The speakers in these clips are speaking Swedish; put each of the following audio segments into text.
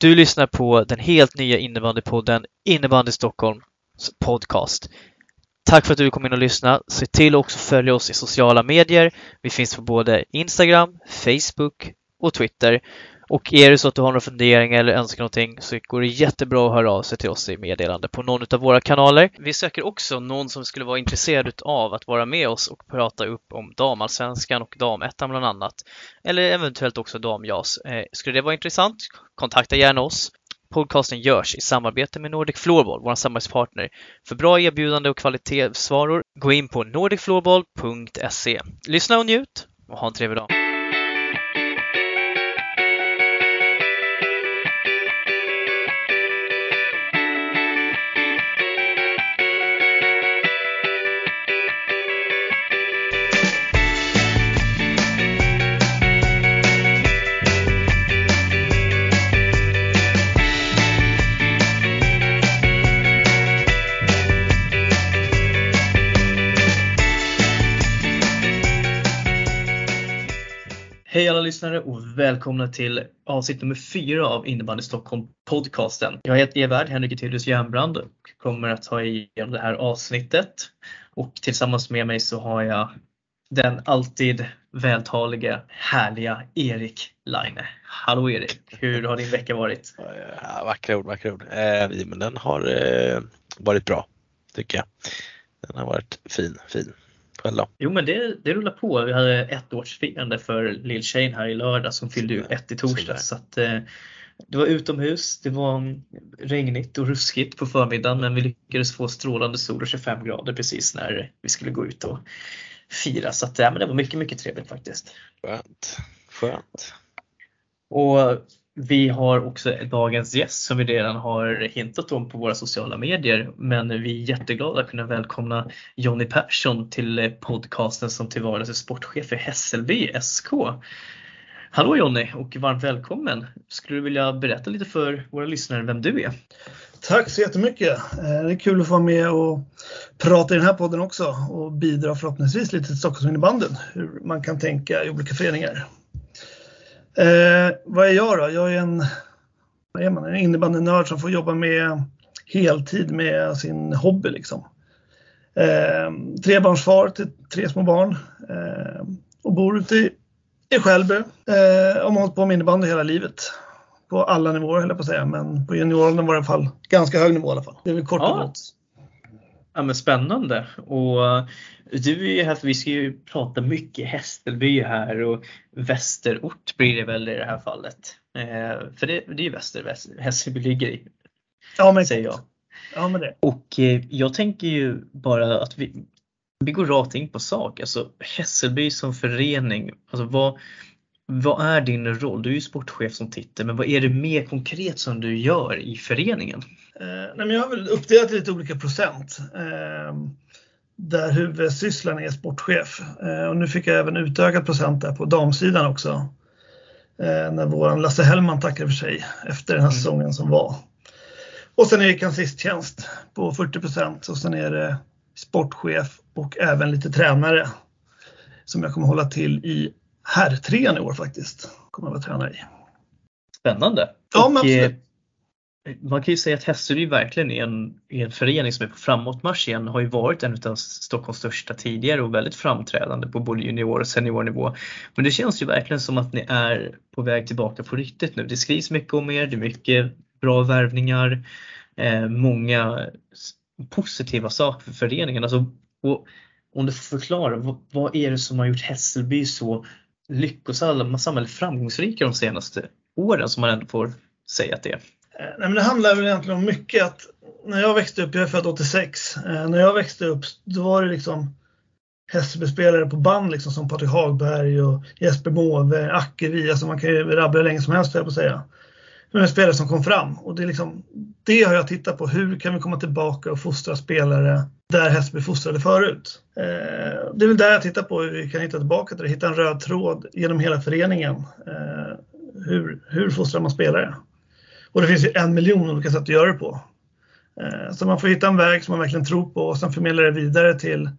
Du lyssnar på den helt nya innebandypodden Innebandy Stockholms podcast. Tack för att du kom in och lyssnade. Se till att också följa oss i sociala medier. Vi finns på både Instagram, Facebook och Twitter. Och är det så att du har några funderingar eller önskar någonting så går det jättebra att höra av sig till oss i meddelande på någon av våra kanaler. Vi söker också någon som skulle vara intresserad av att vara med oss och prata upp om damallsvenskan och damettan bland annat. Eller eventuellt också damjas. Eh, skulle det vara intressant? Kontakta gärna oss. Podcasten görs i samarbete med Nordic Floorball, vår samarbetspartner. För bra erbjudande och kvalitetsvaror, gå in på nordicfloorball.se. Lyssna och njut och ha en trevlig dag! Hej alla lyssnare och välkomna till avsnitt nummer fyra av Innebandy Stockholm podcasten. Jag heter Everd Henrik Etelius Järnbrand och kommer att ta igenom det här avsnittet. Och tillsammans med mig så har jag den alltid vältalige, härliga Erik Laine. Hallå Erik! Hur har din vecka varit? Ja, vackra ord, vackra ord. Eh, men den har eh, varit bra, tycker jag. Den har varit fin, fin. Då? Jo men det, det rullar på. Vi hade ettårsfirande för Lill Shane här i lördag som fyllde ju ett i torsdags. Så att, eh, det var utomhus, det var regnigt och ruskigt på förmiddagen men vi lyckades få strålande sol och 25 grader precis när vi skulle gå ut och fira. Så att, ja, men det var mycket, mycket trevligt faktiskt. Skönt. Skönt. Och vi har också dagens gäst som vi redan har hintat om på våra sociala medier. Men vi är jätteglada att kunna välkomna Jonny Persson till podcasten som till vardags är sportchef i Hässelby SK. Hallå Jonny och varmt välkommen! Skulle du vilja berätta lite för våra lyssnare vem du är? Tack så jättemycket! Eh, det är kul att få vara med och prata i den här podden också och bidra förhoppningsvis lite till Stockholmsinnebandyn, hur man kan tänka i olika föreningar. Eh, vad är jag då? Jag är en, vad är man, en innebandynörd som får jobba med heltid med sin hobby. Liksom. Eh, trebarnsfar till tre små barn eh, och bor ute i, i Skälby. Eh, och har hållit på med innebandy hela livet. På alla nivåer höll jag på att säga, men på junioråldern var det i alla fall ganska hög nivå i alla fall. Det är väl kort och gott. Ja, men spännande. Och du är ju här vi ska ju prata mycket Hässelby här och västerort blir det väl i det här fallet. Eh, för det, det är ju väster Hässelby ligger i. Ja, men säger jag. Ja, men det. Och eh, jag tänker ju bara att vi, vi går rakt in på sak. Alltså Hässelby som förening, alltså vad, vad är din roll? Du är ju sportchef som titel, men vad är det mer konkret som du gör i föreningen? Eh, nej, men jag har väl uppdelat i lite olika procent. Eh, där huvudsysslan är sportchef. Eh, och nu fick jag även utökat procent där på damsidan också. Eh, när våran Lasse Hellman tackade för sig efter den här mm. säsongen som var. Och sen är det kanslisttjänst på 40 procent och sen är det sportchef och även lite tränare som jag kommer hålla till i herrtrean i år faktiskt. Kommer att vara tränare i. Spännande. Ja, men absolut man kan ju säga att Hässelby verkligen är en, är en förening som är på framåtmarsch igen. Har ju varit en av Stockholms största tidigare och väldigt framträdande på både junior och seniornivå. Men det känns ju verkligen som att ni är på väg tillbaka på riktigt nu. Det skrivs mycket om er, det är mycket bra värvningar, eh, många positiva saker för föreningen. Alltså, om du får förklara, vad, vad, är det som har gjort Hässelby så lyckosamma eller framgångsrika de senaste åren som man ändå får säga att det är? Eh, nej, men det handlar väl egentligen om mycket att när jag växte upp, jag är född 86, eh, när jag växte upp då var det liksom Hässelby-spelare på band liksom som Patrik Hagberg och Jesper Måwe, Ackevi, alltså man kan ju rabbla hur länge som helst jag på att säga. Men spelare som kom fram och det, är liksom, det har jag tittat på. Hur kan vi komma tillbaka och fostra spelare där Hässelby fostrade förut? Eh, det är väl där jag tittar på hur vi kan hitta tillbaka till det, hitta en röd tråd genom hela föreningen. Eh, hur, hur fostrar man spelare? Och det finns ju en miljon olika sätt att göra det på. Eh, så man får hitta en väg som man verkligen tror på och sen förmedla det vidare till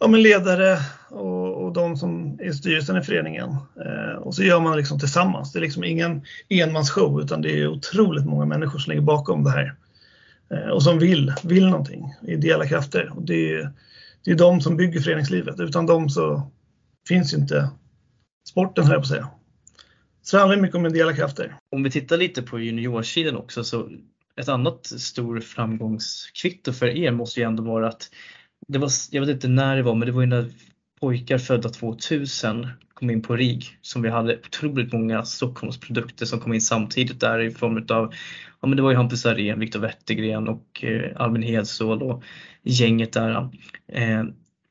ja, men ledare och de som är i styrelsen i föreningen. Eh, och så gör man liksom tillsammans. Det är liksom ingen enmansshow utan det är otroligt många människor som ligger bakom det här. Eh, och som vill, vill någonting, ideella krafter. Och det, är, det är de som bygger föreningslivet. Utan dem så finns ju inte sporten, höll jag på att säga. Så det handlar mycket om ideella krafter. Om vi tittar lite på juniorsidan också så ett annat stor framgångskvitto för er måste ju ändå vara att det var, jag vet inte när det var, men det var ju när pojkar födda 2000 kom in på RIG som vi hade otroligt många Stockholmsprodukter som kom in samtidigt där i form av, ja men det var ju Hampus Arén, Viktor Wettergren och eh, Albin Hedsål och gänget där. Eh,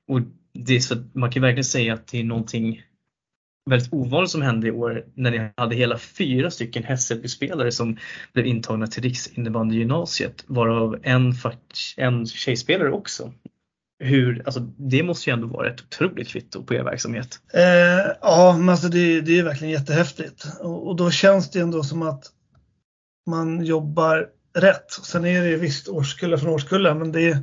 och det är så att man kan verkligen säga att det är någonting väldigt ovanligt som hände i år när ni hade hela fyra stycken Hässelby-spelare som blev intagna till Riksindebandygymnasiet varav en, en tjejspelare också. Hur, alltså, det måste ju ändå vara ett otroligt kvitto på er verksamhet. Eh, ja, men alltså det, det är verkligen jättehäftigt och, och, då känns det ändå som att man jobbar rätt. Sen är det visst årskullar från årskullar men det,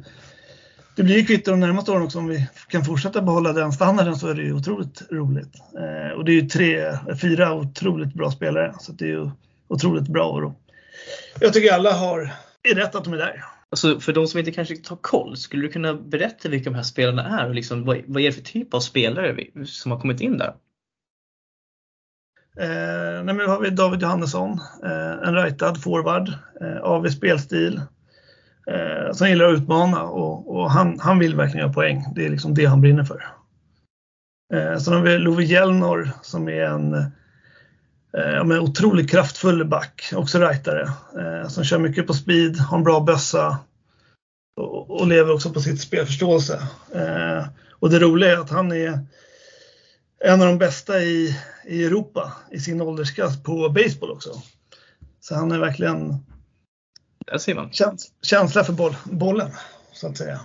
det blir kvitto de närmaste åren också. Om vi kan fortsätta behålla den standarden så är det ju otroligt roligt. Eh, och det är ju tre, fyra otroligt bra spelare så det är ju otroligt bra. Och jag tycker alla har, är rätt att de är där. Alltså för de som inte kanske har koll, skulle du kunna berätta vilka de här spelarna är och liksom, vad, vad är det för typ av spelare som har kommit in där? Eh, nej, nu har vi David Johannesson, eh, en rightad forward, eh, AV spelstil, eh, som gillar att utmana och, och, han, han vill verkligen göra poäng. Det är liksom det han brinner för. Eh, sen har vi Love Jelnor som är en eh, otroligt kraftfull back, också rightare, eh, som kör mycket på speed, har en bra bössa och, och lever också på sitt spelförståelse. Eh, och det roliga är att han är en av de bästa i, i Europa i sin åldersklass på baseball också. Så han är verkligen där ser man. Käns känsla för boll, bollen, så att säga.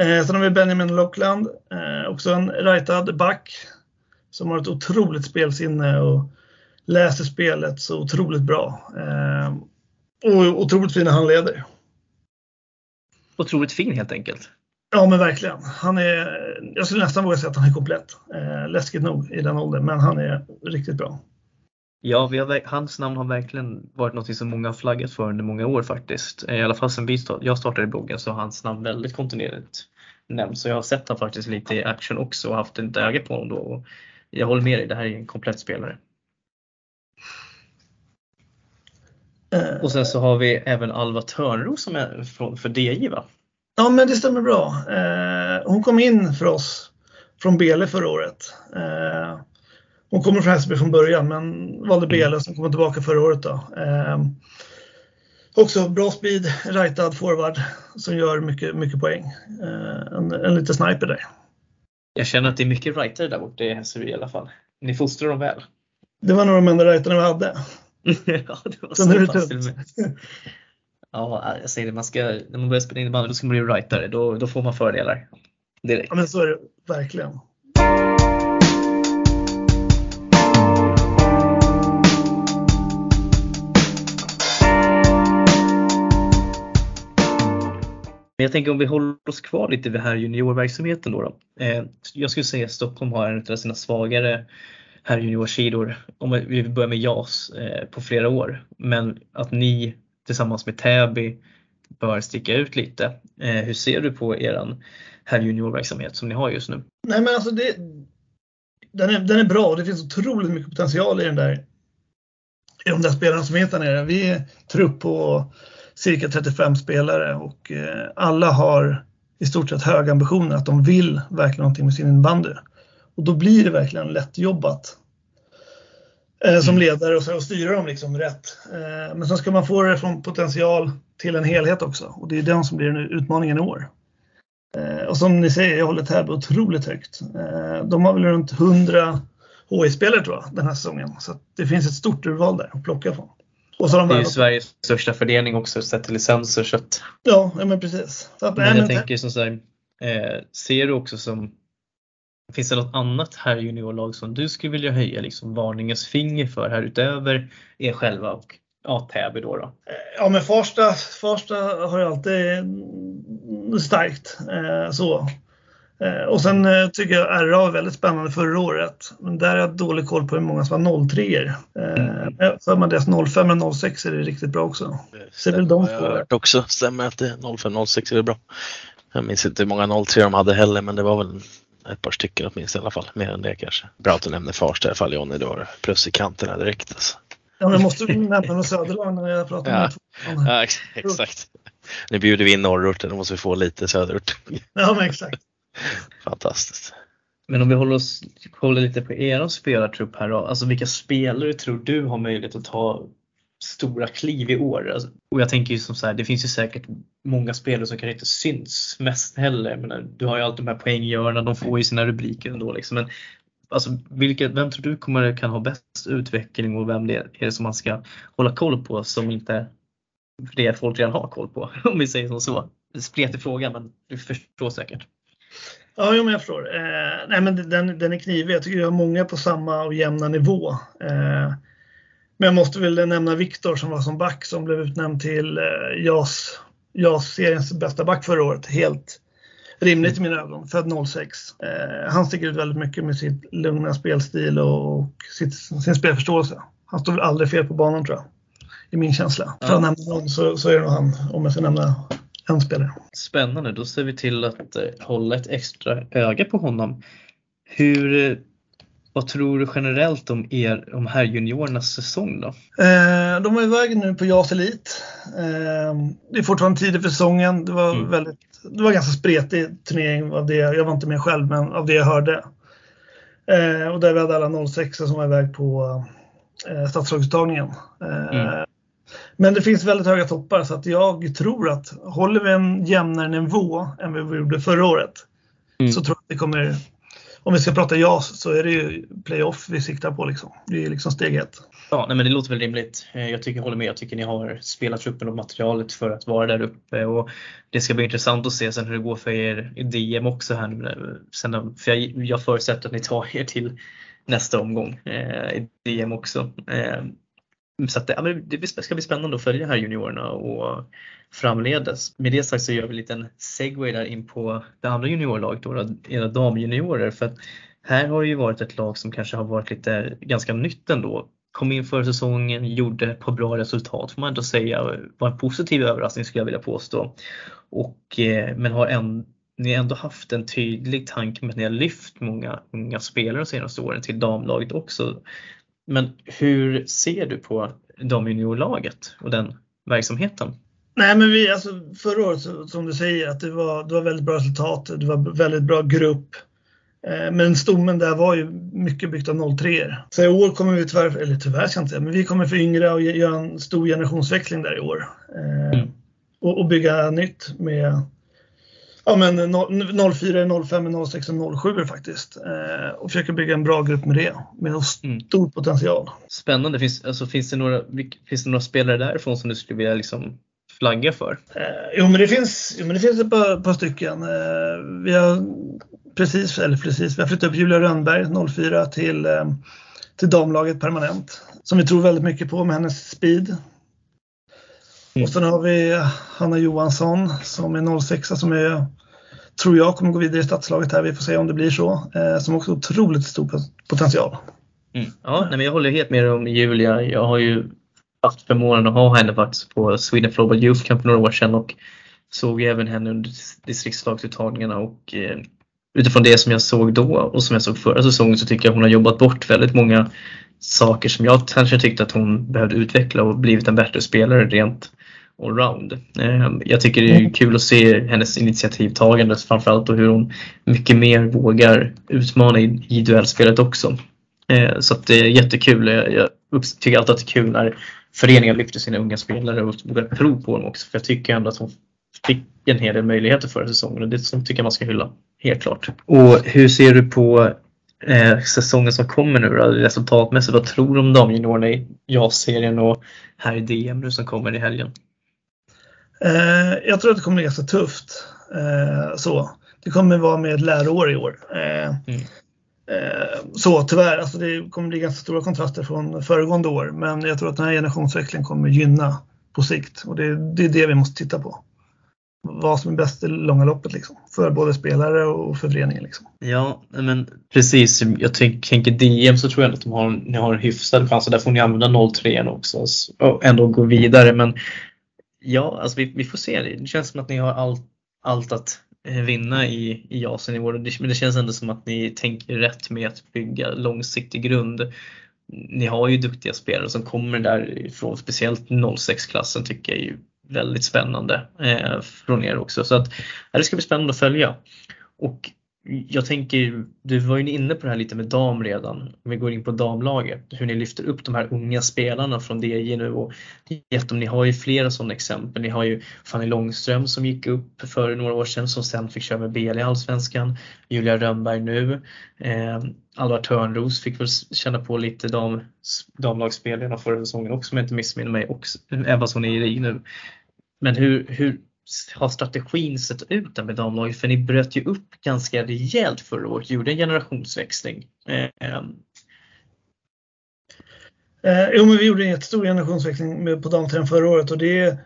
Eh, sen har vi Benjamin Lockland, eh, också en rightad back som har ett otroligt spelsinne och läser spelet så otroligt bra. Eh, och otroligt fina handleder. Otroligt fin helt enkelt. Ja men verkligen. Han är, jag skulle nästan våga säga att han är komplett. Eh, läskigt nog i den åldern, men han är riktigt bra. Ja, har, hans namn har verkligen varit något som många har flaggat för under många år faktiskt. I alla fall sen vi start, jag startade bloggen så har hans namn väldigt kontinuerligt nämnts. Så jag har sett honom faktiskt lite i action också och haft ett öga på honom då. Och jag håller med dig, det här är en komplett spelare. Uh, och sen så har vi även Alva Törnros som är från, för DJ va? Ja men det stämmer bra. Uh, hon kom in för oss från Bele förra året. Uh, hon kommer från Hässelby från början men valde Bele mm. som kommer tillbaka förra året. Då. också bra speed, rightad forward som gör mycket, mycket poäng. en, en liten sniper där. Jag känner att det är mycket rightare där borta i Hässelby i alla fall. Ni fostrar dem väl? Det var nog de enda rightarna vi hade. ja, det var så, så pass till med. Ja, jag säger det, man ska, när man börjar spela innebandy då ska man bli rightare. Då, då får man fördelar direkt. Ja, men så är det verkligen. Men jag tänker om vi håller oss kvar lite vid här juniorverksamheten då. då. Eh, jag skulle säga att Stockholm har en av sina svagare här juniorsidor, om vi börjar med JAS, eh, på flera år. Men att ni tillsammans med Täby bör sticka ut lite. Eh, hur ser du på eran här juniorverksamhet som ni har just nu? Nej men alltså det, den, är, den är bra och det finns otroligt mycket potential i den där i de där spelarna som är där nere. Vi är trupp på cirka 35 spelare och eh, alla har i stort sett höga ambitioner att de vill verkligen någonting med sin innebandy. Och då blir det verkligen lättjobbat eh, som mm. ledare och, och styra dem liksom rätt. Eh, men sen ska man få det från potential till en helhet också och det är den som blir utmaningen i år. Och som ni säger, jag håller Täby otroligt högt. De har väl runt 100 HI-spelare tror jag den här säsongen så det finns ett stort urval där att plocka från. Och så de det är ju Sveriges största fördelning också sett till licenser. Så att... ja, ja, men precis. Att, men jag men, tänker som så här, eh, ser du också som Finns det något annat här juniorlag som du skulle vilja höja liksom varningens finger för här utöver er själva och ja, Täby då, då? Ja, men Farsta, Farsta har ju alltid starkt. Eh, så. Eh, och sen eh, tycker jag RA var väldigt spännande förra året. Men där har jag dålig koll på hur många som har 03 er mm. För man deras 05 och 06 är det riktigt bra också. Så det är väl de två. Jag har hört också. Stämmer att det 05 06 är det bra. Jag minns inte hur många 03 de hade heller, men det var väl ett par stycken åtminstone i alla fall. Mer än det kanske. Bra att du nämner Farsta i alla fall Jonny. Du har plus i kanterna direkt. Alltså. Ja, men måste nämna något Söderland när jag pratar ja. med Ja, exakt. Nu bjuder vi in norrorten, då måste vi få lite söderort. Ja, men exakt. Fantastiskt. Men om vi håller, oss, håller lite på er spelartrupp här då. Alltså vilka spelare tror du har möjlighet att ta stora kliv i år? Alltså, och jag tänker ju som så här, det finns ju säkert många spelare som kanske inte syns mest heller. Men du har ju alltid de här poänggörarna, de får ju sina rubriker ändå liksom. Men alltså, vilka, vem tror du kommer, kan ha bäst utveckling och vem det är, är det som man ska hålla koll på som inte det folk redan har koll på? Om vi säger som så. Spretig fråga men du förstår säkert. Ja, jo, men jag förstår. Eh, nej, men den, den är knivig. Jag tycker jag har många på samma och jämna nivå. Eh, men jag måste väl nämna Viktor som var som back som blev utnämnd till eh, JAS, JAS-seriens bästa back förra året. Helt rimligt i mina ögon. Född 06. Eh, han sticker ut väldigt mycket med sin lugna spelstil och, och sitt, sin spelförståelse. Han står väl aldrig fel på banan tror jag. I min känsla. För att nämna någon så, så är det nog han, om jag ska nämna en spelare. Spännande, då ser vi till att eh, hålla ett extra öga på honom. Hur, eh, vad tror du generellt om er, om här juniorernas säsong då? Eh, de är iväg nu på JAS Elit. Eh, det är fortfarande tidigt för säsongen. Det var, mm. väldigt, det var ganska spretig turnering av det. Jag var inte med själv, men av det jag hörde. Eh, och där vi hade alla 06 som var iväg på eh, stadslagsuttagningen. Eh, mm. Men det finns väldigt höga toppar så att jag tror att håller vi en jämnare nivå än vad vi gjorde förra året mm. så tror jag att det kommer om vi ska prata JAS så är det ju playoff vi siktar på. Liksom. Det är liksom steg ett. Ja, nej, men det låter väl rimligt. Eh, jag tycker, jag håller med. Jag tycker ni har spelat truppen och materialet för att vara där uppe. Och det ska bli intressant att se sen hur det går för er i DM också. här nu. Sen, för jag, jag förutsätter att ni tar er till nästa omgång eh, i DM också. Eh, så att, ja, det ska bli spännande att följa här juniorerna och framledes. Med det sagt så gör vi en liten segway där in på det andra juniorlaget, då, era damjuniorer. För att här har det ju varit ett lag som kanske har varit lite ganska nytt ändå. Kom in för säsongen, gjorde ett par bra resultat får man ändå säga. Var en positiv överraskning skulle jag vilja påstå. Och, eh, men har en, ni har ändå haft en tydlig tanke med att ni har lyft många unga spelare de senaste åren till damlaget också. Men hur ser du på damjuniorlaget och den verksamheten? Nej, men vi, alltså, förra året, som du säger, att det var, det var väldigt bra resultat. Det var väldigt bra grupp. Eh, men stommen där var ju mycket byggt av 03 Så i år kommer vi tyvärr, eller tyvärr ska jag inte säga, men vi kommer föryngra och göra en stor generationsväxling där i år. Eh, mm. Och, och, bygga nytt med ja, men 04, 05, 06 och 07 faktiskt. Eh, och försöka bygga en bra grupp med det. Med mm. stor mm. potential. Spännande. Finns, alltså, finns, det några, finns det några spelare därifrån som du skulle vilja liksom flagga för? Eh, jo, men det finns, jo, men det finns ett par, par stycken. Eh, vi har precis, eller precis, vi har flyttat upp Julia Rönnberg 04 till, eh, till damlaget permanent. Som vi tror väldigt mycket på med hennes speed. Mm. Och sen har vi Hanna Johansson som är 06 som är, tror jag kommer gå vidare i stadslaget här. Vi får se om det blir så. Eh, som också har otroligt stor potential. Mm. Ja, nej, men jag håller helt med om Julia. Jag har ju haft förmånen att ha henne faktiskt på Sweden Global Youth Camp för några år sedan och såg även henne under distriktslagsuttagningarna och eh, utifrån det som jag såg då och som jag såg förra säsongen så tycker jag hon har jobbat bort väldigt många saker som jag kanske tyckte att hon behövde utveckla och blivit en bättre spelare rent allround. Eh, jag tycker det är kul att se hennes initiativtagande framförallt och hur hon mycket mer vågar utmana i duellspelet också. Eh, så det är jättekul. Jag tycker alltid att det är kul när föreningen lyfter sina unga spelare och vågar tro på dem också. För jag tycker ändå att hon fick en hel del möjligheter förra säsongen och det tycker jag man ska hylla. Helt klart. Och hur ser du på eh, säsongen som kommer nu då, resultatmässigt? Vad tror du om damjuniorerna i JAS-serien och här i DM nu som kommer i helgen? Eh, jag tror att det kommer bli ganska tufft. Eh, så. Det kommer vara med ett läroår i år. Eh, mm. Eh, så tyvärr, alltså det kommer bli ganska stora kontraster från föregående år. Men jag tror att den här generationsväxlingen kommer gynna på sikt och det, det är det vi måste titta på. Vad som är bäst i långa loppet liksom. För både spelare och för föreningen. Liksom. Ja, men precis. Jag tänker DM så tror jag att de har, ni har en hyfsad chans och där får ni använda 03 också och ändå gå vidare. Men ja, alltså vi, vi får se. Det känns som att ni har allt, allt att eh, vinna i, i JASen i år. Men det känns ändå som att ni tänker rätt med att bygga långsiktig grund. Ni har ju duktiga spelare som kommer därifrån, speciellt 06-klassen tycker jag är väldigt spännande eh, från er också. Så att, det ska bli spännande att följa. Och jag tänker, du var ju inne på det här lite med dam redan, om vi går in på damlaget, hur ni lyfter upp de här unga spelarna från DJ nu och ni har ju flera sådana exempel. Ni har ju Fanny Långström som gick upp för några år sedan som sen fick köra med BL i Allsvenskan, Julia Rönnberg nu, eh, Alvar Törnros fick väl känna på lite dam, damlagsspel förra säsongen också om jag inte missminner mig, och Ebba som är i nu. Men hur, hur har strategin sett ut där med damlaget? För ni bröt ju upp ganska rejält förra året, gjorde en generationsväxling. Eh, eh, jo, men vi gjorde en jättestor generationsväxling med, på damträn förra året och det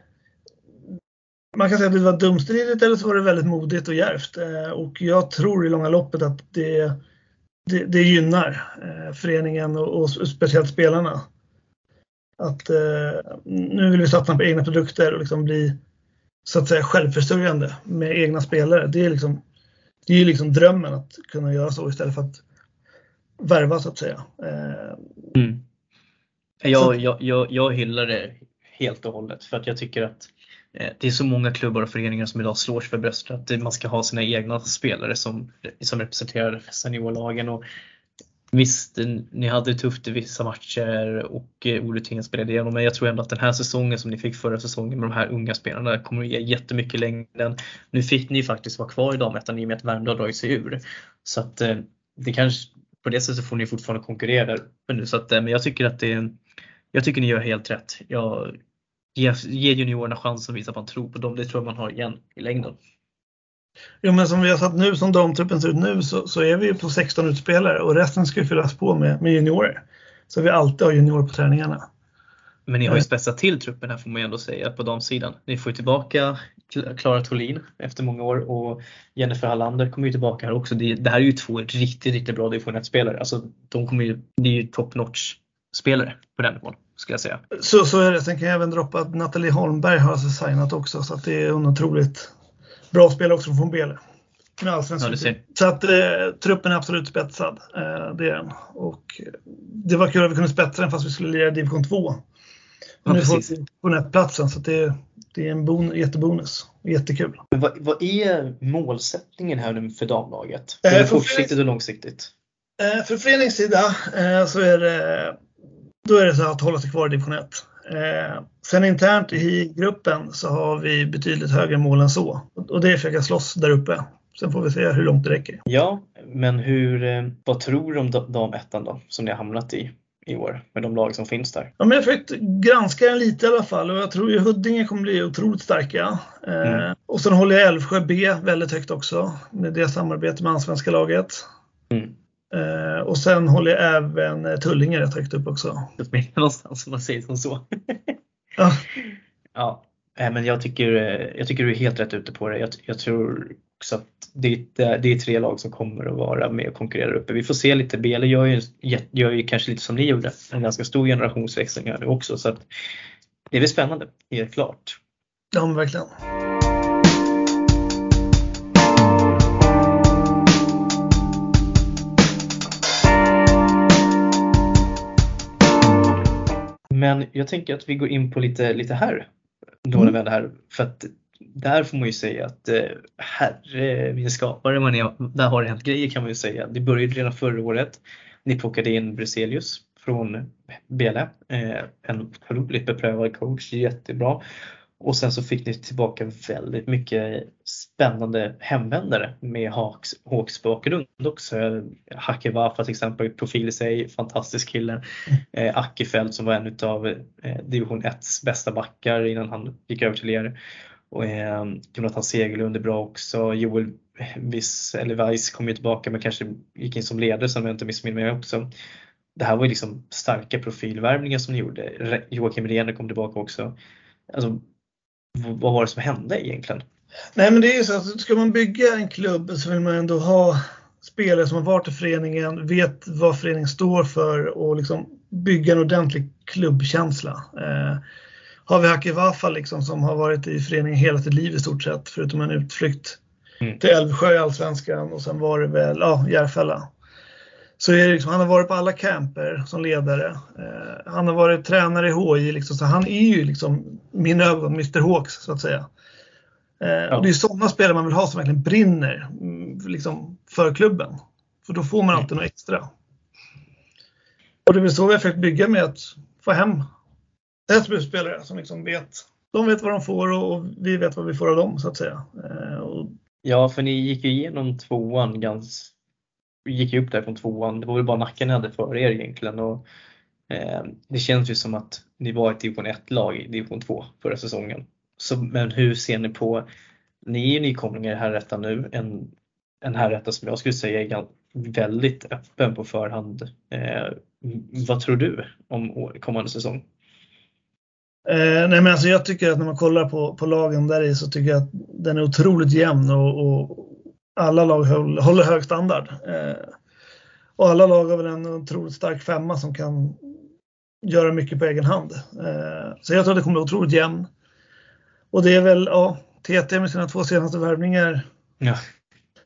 man kan säga att det var dumstridigt eller så var det väldigt modigt och djärvt. Eh, och jag tror i långa loppet att det, det, det gynnar eh, föreningen och, och, speciellt spelarna. Att eh, nu vill vi satsa på egna produkter och liksom bli så att säga självförsörjande med egna spelare. Det är liksom, det är liksom drömmen att kunna göra så istället för att värva så att säga. Eh, mm. Jag, jag, jag, jag hyllar det helt och hållet för att jag tycker att eh, det är så många klubbar och föreningar som idag slår sig för bröstet att man ska ha sina egna spelare som, som representerar seniorlagen och Visst, ni hade det tufft i vissa matcher och eh, spelade igenom, men jag tror ändå att den här säsongen som ni fick förra säsongen med de här unga spelarna kommer att ge jättemycket längden. Nu fick ni faktiskt vara kvar i damettan i och med att Värmdö har dragit sig ur. Så att eh, det kanske, på det sättet får ni fortfarande konkurrera där. Men, så att, eh, men jag tycker att det, jag tycker ni gör helt rätt. Jag, ge, ge juniorerna chansen att visa att man tror på dem. Det tror jag man har igen i längden. Jo, men som vi har satt nu, som damtruppen ser ut nu, så, så är vi ju på 16 utspelare och resten ska ju fyllas på med, med juniorer. Så vi alltid har juniorer på träningarna. Men ni har ju eh. spetsat till truppen här får man ju ändå säga på damsidan. Ni får ju tillbaka Klara Thulin efter många år och Jennifer Hallander kommer ju tillbaka här också. Det, här är ju två riktigt, riktigt bra division 1-spelare. Alltså, de kommer ju, det är ju top notch spelare på den nivån skulle jag säga. Så, så är det. Sen kan jag även droppa att Nathalie Holmberg har alltså signat också så att det är en otroligt bra spelare också från Bele. Ja, så att eh, truppen är absolut spetsad. Eh, det är den. Och eh, det var kul att vi kunde spetsa den fast vi skulle lira division 2. Ja, nu får vi på platsen så det, det är en bon, jättebonus. Jättekul. Men vad, vad är målsättningen här nu för damlaget? Eh, för kortsiktigt och långsiktigt? Eh, för föreningens sida eh, så är det, då är det så att hålla sig kvar i division 1. Eh, sen internt i gruppen så har vi betydligt högre mål än så och det är att försöka slåss där uppe. Sen får vi se hur långt det räcker. Ja, men hur, eh, vad tror du om damettan då som ni har hamnat i? i år med de lag som finns där? Ja, men jag har försökt granska den lite i alla fall och jag tror ju Huddinge kommer bli otroligt starka. Eh, mm. och sen håller jag Älvsjö B väldigt högt också med det samarbetet med allsvenska laget. Mm. Eh, och sen håller jag även eh, Tullinge rätt högt upp också. Någonstans om man säger som så. ja. ja. Men jag tycker, eh, jag tycker du är helt rätt ute på det. Jag, jag tror också att det, det, är tre lag som kommer att vara med och konkurrera uppe. Vi får se lite. Bele gör ju, gör ju kanske lite som ni gjorde, en ganska stor generationsväxling här nu också. Så att det blir spännande, helt klart. Ja, verkligen. Men jag tänker att vi går in på lite, lite här. Då mm. här. För att där får man ju säga att eh, herre min skapare, man är, där har det hänt grejer kan man ju säga. Det började redan förra året. Ni plockade in Bruselius från Bele, eh, en otroligt beprövad coach, jättebra. Och sen så fick ni tillbaka väldigt mycket spännande hemvändare med Hawks, Hawks bakgrund också. Hake Wafa till exempel, profil i sig, fantastisk kille. Eh, Ackefelt som var en av eh, division 1 bästa backar innan han gick över till er. Och, eh, Jonathan Segerlund är bra också. Joel viss, eller Weiss kom ju tillbaka men kanske gick in som ledare som jag inte missminner mig också. Det här var ju liksom starka profilvärvningar som ni gjorde. Joakim Rehner kom tillbaka också. Alltså, vad var det som hände egentligen? Nej men det är ju så att ska man bygga en klubb så vill man ändå ha spelare som har varit i föreningen, vet vad föreningen står för och liksom bygga en ordentlig klubbkänsla. Eh, har vi Haki Wafa liksom som har varit i föreningen hela sitt liv i stort sett, förutom en utflykt mm. till Älvsjö i Allsvenskan och sen var det väl ja, Järfälla. Så är liksom, han har varit på alla camper som ledare. Eh, han har varit tränare i HI, liksom, så han är ju liksom min ögon Mr Hawks så att säga. Eh, ja. och det är sådana spelare man vill ha som verkligen brinner mm, liksom, för klubben. För då får man alltid något extra. Och det är väl så vi har försökt bygga med att få hem SBU-spelare som liksom vet, de vet vad de får och vi vet vad vi får av dem så att säga. Eh, och... Ja, för ni gick ju igenom tvåan ganska, gick ju upp där från tvåan. Det var väl bara nacken ni hade för er egentligen. Och, eh, det känns ju som att ni var ett division 1-lag i division 2 förra säsongen. Så, men hur ser ni på, ni är ju nykomlingar i herrettan nu, en, en herretta som jag skulle säga är väldigt öppen på förhand. Eh, vad tror du om kommande säsong? Eh, nej men alltså jag tycker att när man kollar på, på lagen där i så tycker jag att den är otroligt jämn och, och alla lag håller, håller hög standard. Eh, och alla lag har väl en otroligt stark femma som kan göra mycket på egen hand. Eh, så jag tror att det kommer bli otroligt jämn. Och det är väl, ja, TT med sina två senaste värvningar. Ja.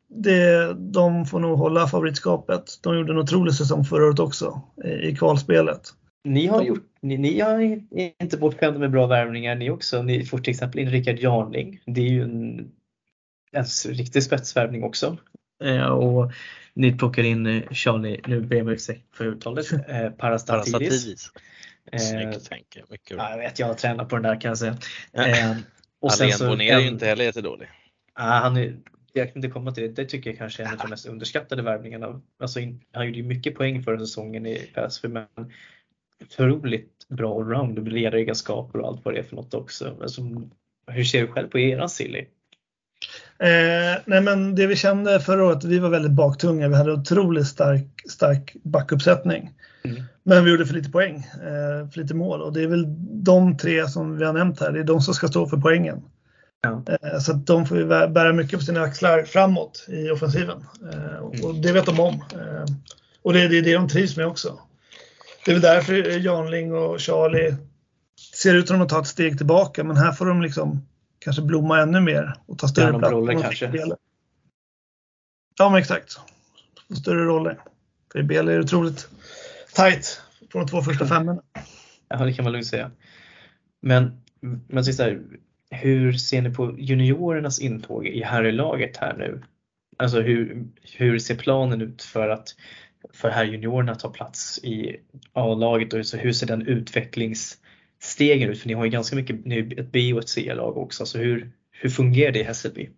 Det, de får nog hålla favoritskapet. De gjorde en otrolig säsong förra året också i, i kvalspelet. Ni har, gjort, ni, ni har inte bortskämda med bra värvningar ni också. Ni får till exempel in Rickard Jarling. Det är ju en, en riktig spetsvärvning också. Eh, och ni plockar in eh, Charlie, nu ber jag om ursäkt för uttalet, eh, Parastatidis. Snyggt Henke, mycket bra. Ja, jag vet, jag har tränat på den där kan jag säga. Eh, och Alén Bonnier är ju inte heller jättedålig. Han är, jag kan inte komma till det. Det tycker jag kanske är en av de mest underskattade värvningarna. Alltså, han gjorde ju mycket poäng förra säsongen i PSV men otroligt bra allround och ledaregenskaper och allt vad det är för något också. Alltså, hur ser du själv på eran Silly? Eh, nej men det vi kände förra året, vi var väldigt baktunga. Vi hade otroligt stark, stark backuppsättning. Mm. Men vi gjorde för lite poäng, eh, för lite mål och det är väl de tre som vi har nämnt här, det är de som ska stå för poängen. Ja. Eh, så de får ju bära mycket på sina axlar framåt i offensiven. Eh, och det vet de om. Eh, och det är det de trivs med också. Det är väl därför Janling och Charlie ser ut som att de tar ett steg tillbaka men här får de liksom kanske blomma ännu mer och ta större plats. Roller kanske. Ja men exakt. Få större roller. För i BL är det otroligt tight på de två första femmorna. Ja det kan man lugnt säga. Men, men så här, hur ser ni på juniorernas intåg i herrlaget här nu? Alltså hur, hur ser planen ut för att för här juniorerna ta plats i A-laget och så hur ser den stegen ut? För ni har ju ganska mycket, ni är ett B och ett C-lag också, så hur, hur fungerar det i Hässelby?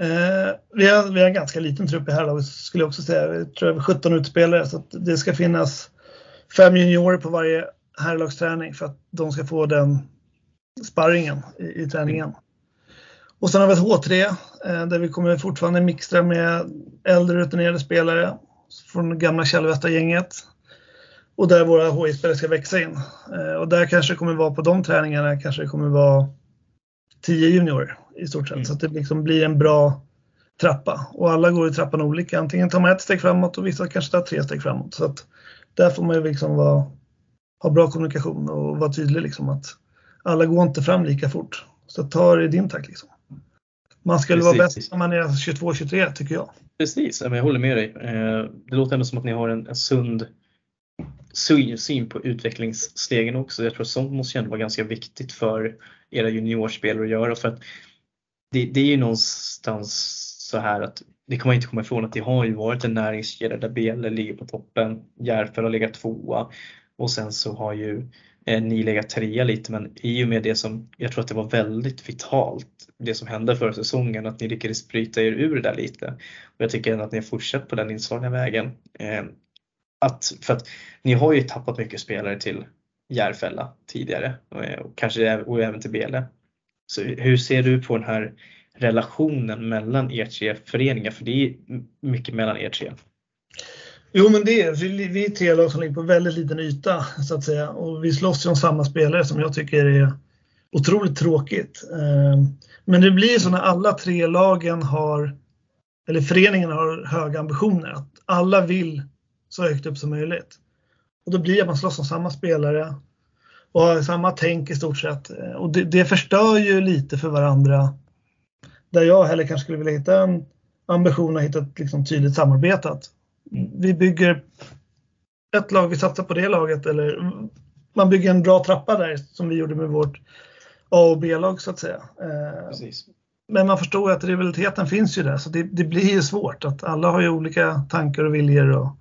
Eh, vi, har, vi har en ganska liten trupp i herrlaget skulle jag också säga. Vi tror över 17 utspelare så att det ska finnas fem juniorer på varje herrlagsträning för att de ska få den sparringen i, i träningen. Och sen har vi ett H3 eh, där vi kommer fortfarande mixtra med äldre rutinerade spelare från gamla Kälvesta-gänget. Och där våra HI-spelare ska växa in. Eh, och där kanske det kommer vara på de träningarna kanske det kommer vara 10 juniorer i stort sett. Mm. Så att det liksom blir en bra trappa. Och alla går i trappan olika. Antingen tar man ett steg framåt och vissa kanske tar tre steg framåt. Så att där får man ju liksom vara, ha bra kommunikation och vara tydlig liksom att alla går inte fram lika fort. Så ta det i din takt liksom. Man skulle vara bäst när man är 22-23 tycker jag. Precis, jag håller med dig. Eh, det låter ändå som att ni har en, en sund syn på utvecklingsstegen också. Jag tror att sånt måste ju ändå vara ganska viktigt för era juniorspelare att göra. För att det, det är ju någonstans så här att det kan man inte komma ifrån att det har ju varit en näringskedja där Bele ligger på toppen, Järfälla har legat tvåa och sen så har ju eh, ni legat trea lite men i och med det som, jag tror att det var väldigt vitalt det som hände förra säsongen, att ni lyckades bryta er ur det där lite. Och jag tycker ändå att ni har fortsatt på den inslagna vägen. Eh, att, för att ni har ju tappat mycket spelare till Järfälla tidigare eh, och, kanske och även till Bele. Så hur ser du på den här relationen mellan er tre föreningar? För det är mycket mellan er tre. Jo, men det är vi, vi är tre lag som ligger på väldigt liten yta så att säga och vi slåss ju om samma spelare som jag tycker är otroligt tråkigt. Eh, men det blir så när alla tre lagen har, eller föreningen har höga ambitioner, att alla vill så högt upp som möjligt. Och då blir det att man slåss om samma spelare och har samma tänk i stort sett. Och det, det förstör ju lite för varandra. Där jag heller kanske skulle vilja hitta en ambition att hitta ett liksom tydligt samarbetat. Vi bygger ett lag, vi satsar på det laget eller man bygger en bra trappa där som vi gjorde med vårt A och B-lag så att säga. Eh, Precis. Men man förstår ju att rivaliteten finns ju där så det, det blir ju svårt att alla har ju olika tankar och viljor. Och...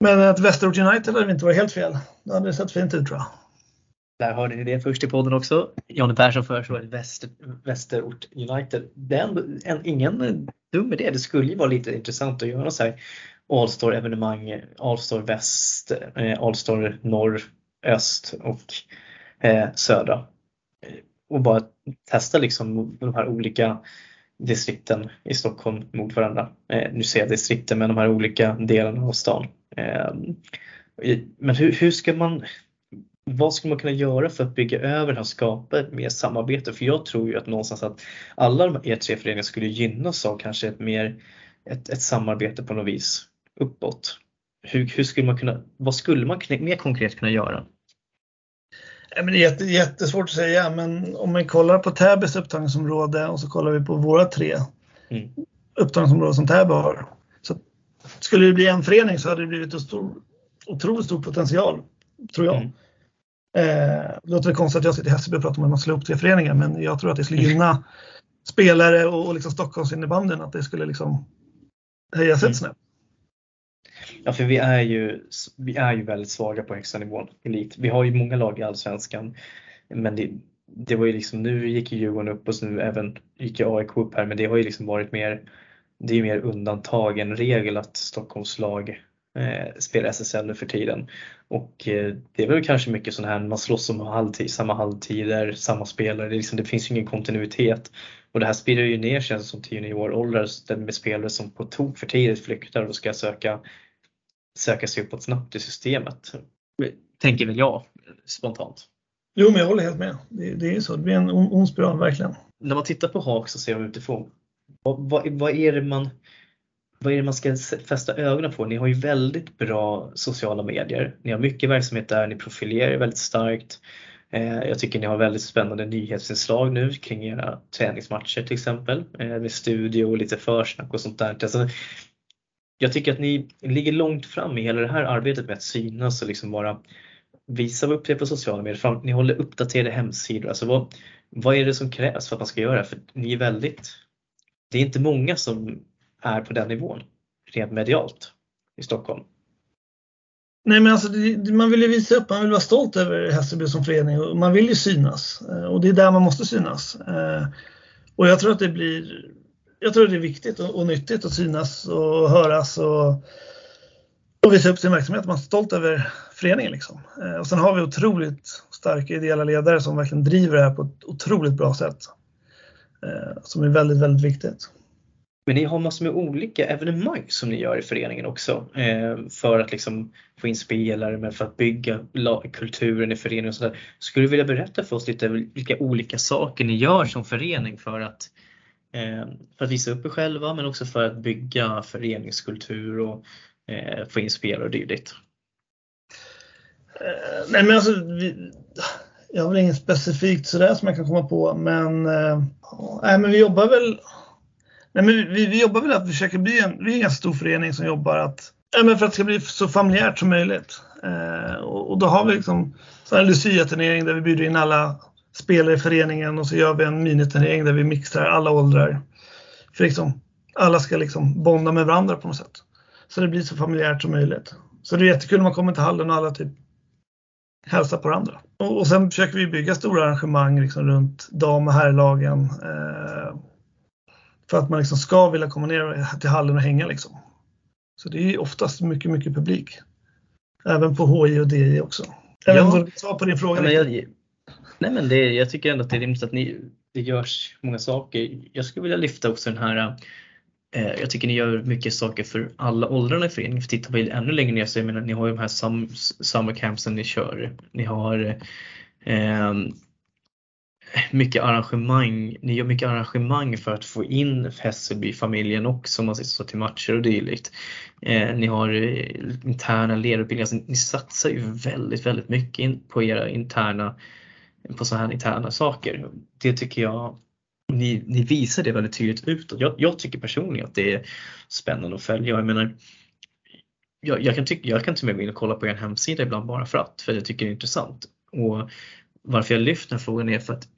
Men att Västerort United hade inte varit helt fel. Det hade sett fint ut tror jag. Där hörde ni det först i podden också. Jonny Persson föreslår Väster, Västerort United. Det är ändå en, ingen dum idé. Det skulle ju vara lite intressant att göra så här All-star evenemang, All-star väst, eh, All-star norr, öst och eh, södra. Och bara testa liksom de här olika distrikten i Stockholm mot varandra. Eh, nu säger jag distrikten men de här olika delarna av stan. Eh, men hur, hur ska man vad skulle man kunna göra för att bygga över det här skapet med samarbete? För jag tror ju att någonstans att alla de här tre föreningarna skulle gynnas av kanske ett mer ett, ett samarbete på något vis uppåt. Hur, hur skulle man kunna, vad skulle man mer konkret kunna göra? men det är jätte, jättesvårt att säga, men om vi kollar på Täbys upptagningsområde och så kollar vi på våra tre mm. upptagningsområden som Täby har. Skulle det bli en förening så hade det blivit en stor, otroligt stor potential, tror jag. Mm. Eh, det låter konstigt att jag sitter i Hässelby och pratar om att man slår ihop tre föreningar, men jag tror att det skulle gynna mm. spelare och, och liksom Stockholmsinnebandyn, att det skulle liksom höjas mm. ett snäpp. Ja, för vi är ju, vi är ju väldigt svaga på högsta nivån, elit. Vi har ju många lag i Allsvenskan, men det, det var ju liksom, nu gick ju Djurgården upp och så nu även gick ju AIK upp här, men det har ju liksom varit mer, det är mer undantag än regel att Stockholms lag eh, spelar SSL nu för tiden. Och eh, det är väl kanske mycket sån här, man slåss om halvtid, samma halvtider, samma spelare, det, liksom, det finns ju ingen kontinuitet. Och det här sprider ju ner känns som till junioråldrar med spelare som på tok för tidigt flyktar och ska söka söka sig uppåt snabbt i systemet. Tänker väl jag spontant. Jo, men jag håller helt med. Det, det är så. Det blir en ond spiral, verkligen. När man tittar på Hawks och ser dem utifrån, vad, vad, vad, är det man vad är det man ska fästa ögonen på? Ni har ju väldigt bra sociala medier. Ni har mycket verksamhet där, ni profilerar er väldigt starkt. Eh, jag tycker ni har väldigt spännande nyhetsinslag nu kring era träningsmatcher till exempel eh, med studio och lite försnack och sånt där. Alltså, jag tycker att ni ligger långt fram i hela det här arbetet med att synas och liksom bara visa upp det på sociala medier. Ni håller uppdaterade hemsidor. Alltså vad, vad är det som krävs för att man ska göra det? För ni är väldigt, det är inte många som är på den nivån rent medialt i Stockholm. Nej men alltså man vill ju visa upp, man vill vara stolt över Hässelby som förening och man vill ju synas eh, och det är där man måste synas. Eh, och jag tror att det blir jag tror det är viktigt och, och nyttigt att synas och höras och, och visa upp sin verksamhet. Man är stolt över föreningen. Liksom. Eh, och sen har vi otroligt starka ideella ledare som verkligen driver det här på ett otroligt bra sätt. Eh, som är väldigt, väldigt viktigt. Men ni har massor med olika evenemang som ni gör i föreningen också eh, för att liksom få in spelare men för att bygga kulturen i föreningen. Och sådär. Skulle du vilja berätta för oss lite vilka olika saker ni gör som förening för att Eh, för att visa upp er själva men också för att bygga föreningskultur och få in spelare och dylikt? Nej men alltså, vi, jag har väl inget specifikt sådär som jag kan komma på men, eh, nej, men vi jobbar väl Nej, men vi, vi jobbar väl att försöka bli en, vi är en ganska stor förening som jobbar att, ja, men för att det ska bli så familjärt som möjligt. Eh, och, och, då har vi liksom en Lucia-turnering där vi bjuder in alla spelare i föreningen och så gör vi en miniturnering där vi mixar alla åldrar. För liksom, alla ska liksom bonda med varandra på något sätt. Så det blir så familjärt som möjligt. Så det är jättekul när man kommer till hallen och alla typ hälsar på varandra. Och, och sen försöker vi bygga stora arrangemang liksom runt dam och herrlagen. Eh, för att man liksom ska vilja komma ner till hallen och hänga liksom. Så det är oftast mycket, mycket publik. Även på HI och DI också. Jag vet inte om du på din fråga. Ja, jag, Nej men det, jag tycker ändå att det är rimligt att ni, det görs många saker. Jag skulle vilja lyfta också den här Eh, jag tycker ni gör mycket saker för alla åldrarna i föreningen. För tittar vi ännu längre ner så jag menar, ni har ju de här sum, summercampsen ni kör. Ni har eh, mycket arrangemang. Ni gör mycket arrangemang för att få in Hässelby-familjen också om man säger så till matcher och dylikt. Eh, ni har eh, interna ledarutbildningar. Alltså, ni satsar ju väldigt, väldigt mycket in på era interna på så här interna saker. Det tycker jag ni, ni visar det väldigt tydligt utåt. Jag, jag tycker personligen att det är spännande att följa. Jag menar, jag, jag, kan tycka, jag kan till och med gå in och kolla på er hemsida ibland bara för att, för jag tycker det är intressant. Och varför jag lyfter den frågan är för att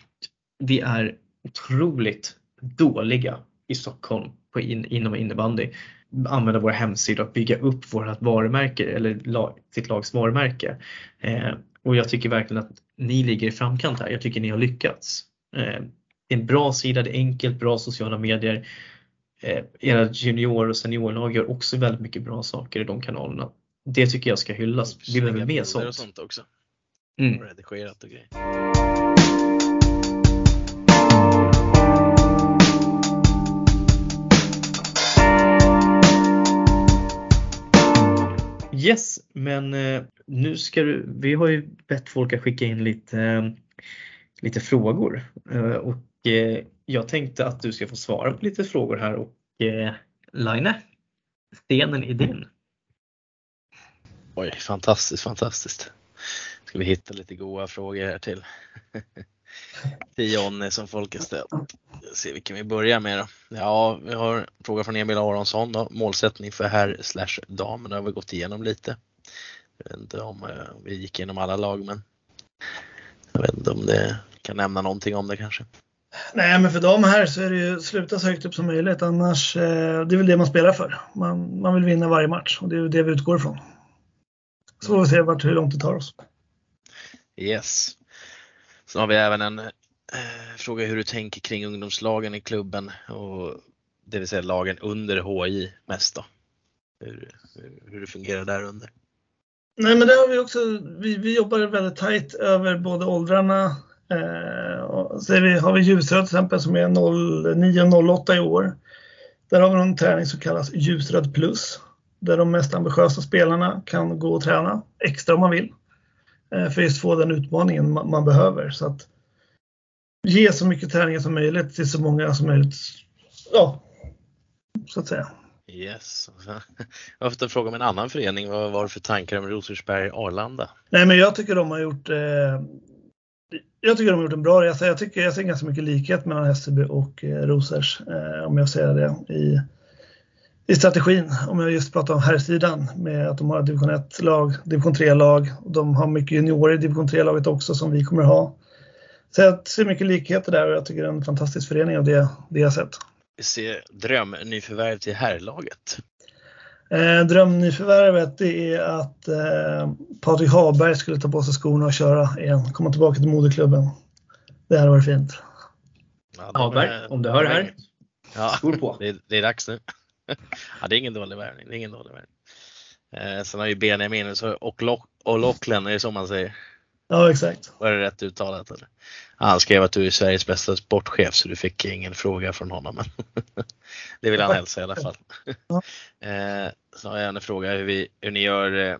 vi är otroligt dåliga i Stockholm på in, inom innebandy. Använda vår hemsida och bygga upp vårt varumärke eller lag, sitt lags varumärke. Eh, och jag tycker verkligen att ni ligger i framkant här. Jag tycker ni har lyckats. Eh, en bra sida, det är enkelt, bra sociala medier. Eh, era junior och seniorlag gör också väldigt mycket bra saker i de kanalerna. Det tycker jag ska hyllas. Vi behöver mer sånt. Och sånt också. Mm. Och redigerat och grejer. Yes, men eh, nu ska du, vi har ju bett folk att skicka in lite, eh, lite frågor eh, och Eh, jag tänkte att du ska få svara på lite frågor här och eh, Line, stenen är din. Oj, fantastiskt, fantastiskt. Ska vi hitta lite goda frågor här till, till Jonny som folk har ställt. Se vilken vi börjar med då. Ja, vi har en fråga från Emil Aronsson då. Målsättning för herr slash dam. Det har vi gått igenom lite. Jag vet inte eh, om vi gick igenom alla lag men jag vet inte om det kan nämna någonting om det kanske. Nej, men för dem här så är det ju sluta så högt upp som möjligt. Annars, eh, det är väl det man spelar för. Man, man vill vinna varje match och det är det vi utgår ifrån. Så får vi se vart, hur långt det tar oss. Yes. Sen har vi även en eh, fråga hur du tänker kring ungdomslagen i klubben och det vill säga lagen under HI mest då. Hur, hur, hur det fungerar där under. Nej, men det har vi också. Vi, vi jobbar väldigt tajt över både åldrarna. Eh, så vi, har vi Ljusröd till exempel som är 09 och 08 i år. Där har vi en träning som kallas Ljusröd plus. Där de mest ambitiösa spelarna kan gå och träna extra om man vill. Eh, för just få den utmaningen man, man behöver. Så att ge så mycket träningar som möjligt till så många som möjligt. Ja, så att säga. Yes. Jag har fått en fråga om en annan förening. Vad var det för tankar om Rosersberg Arlanda? Nej, men jag tycker de har gjort eh, jag tycker de har gjort en bra resa. Jag tycker jag ser ganska mycket likhet mellan Hässelby och eh, Rosers, eh, om jag säger det, i, i strategin. Om jag just pratar om herrsidan med att de har division 1-lag, division 3-lag. De har mycket juniorer i division 3-laget också som vi kommer ha. Så jag ser mycket likheter där och jag tycker det är en fantastisk förening av det, det jag sett. Vi ser drömnyförvärv till herrlaget. Eh, drömnyförvärvet är att eh, Patrik Haberg skulle ta på sig skorna och köra igen. Komma tillbaka till moderklubben. Det hade varit fint. Ja, Haberg, är- om du hör det här, Ja, skor på. det, är- det är dags nu. Ja, det är ingen dålig värvning. Det är ingen dålig värvning. Eh, sen har ju Benjamin och Locklen, är det så man säger? Ja, exakt. Var det rätt uttalat? Eller? Han skrev att du är Sveriges bästa sportchef så du fick ingen fråga från honom. Men det vill han hälsa i alla fall. Eh, så har jag en fråga hur, vi, hur ni gör eh,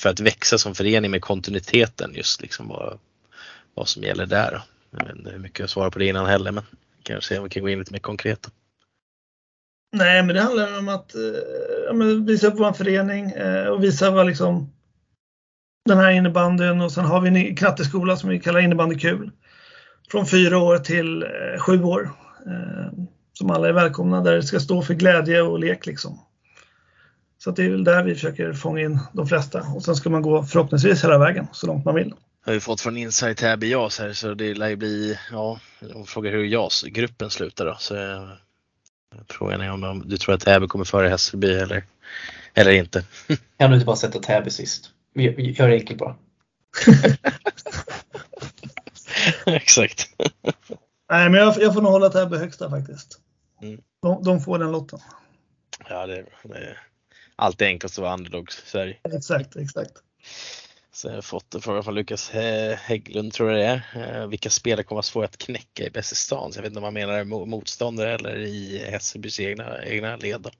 för att växa som förening med kontinuiteten just liksom vad, vad som gäller där. Jag vet inte hur mycket jag svarar på det innan heller men kanske se om vi kan gå in lite mer konkret. Nej, men det handlar om att eh, visa upp vår förening eh, och visa vad liksom den här innebandyn och sen har vi en knatteskola som vi kallar innebandykul. Från fyra år till eh, sju år. Eh, som alla är välkomna där det ska stå för glädje och lek liksom. Så att det är väl där vi försöker fånga in de flesta och sen ska man gå förhoppningsvis hela vägen så långt man vill. Jag har ju fått från Insight Täby JAS här så det lär ju bli, ja, de frågar hur JAS-gruppen slutar då. Så eh, frågan är om du tror att Täby kommer före Hässelby eller, eller inte. Kan du inte bara sätta Täby sist? Vi, vi gör det enkelt bara. Exakt. Nej, men jag, jag får nog hålla Täby högsta faktiskt. Mm. De, de får den lotten. Ja, det, det är alltid enklast att vara underdogs i Sverige. Exakt, exakt. Så jag har fått en fråga från Lukas eh, Hägglund tror jag det är. Eh, vilka spelare kommer vara svåra att knäcka i Bästistan? Så jag vet inte om man menar motståndare eller i Hässelbys egna, egna led. Då.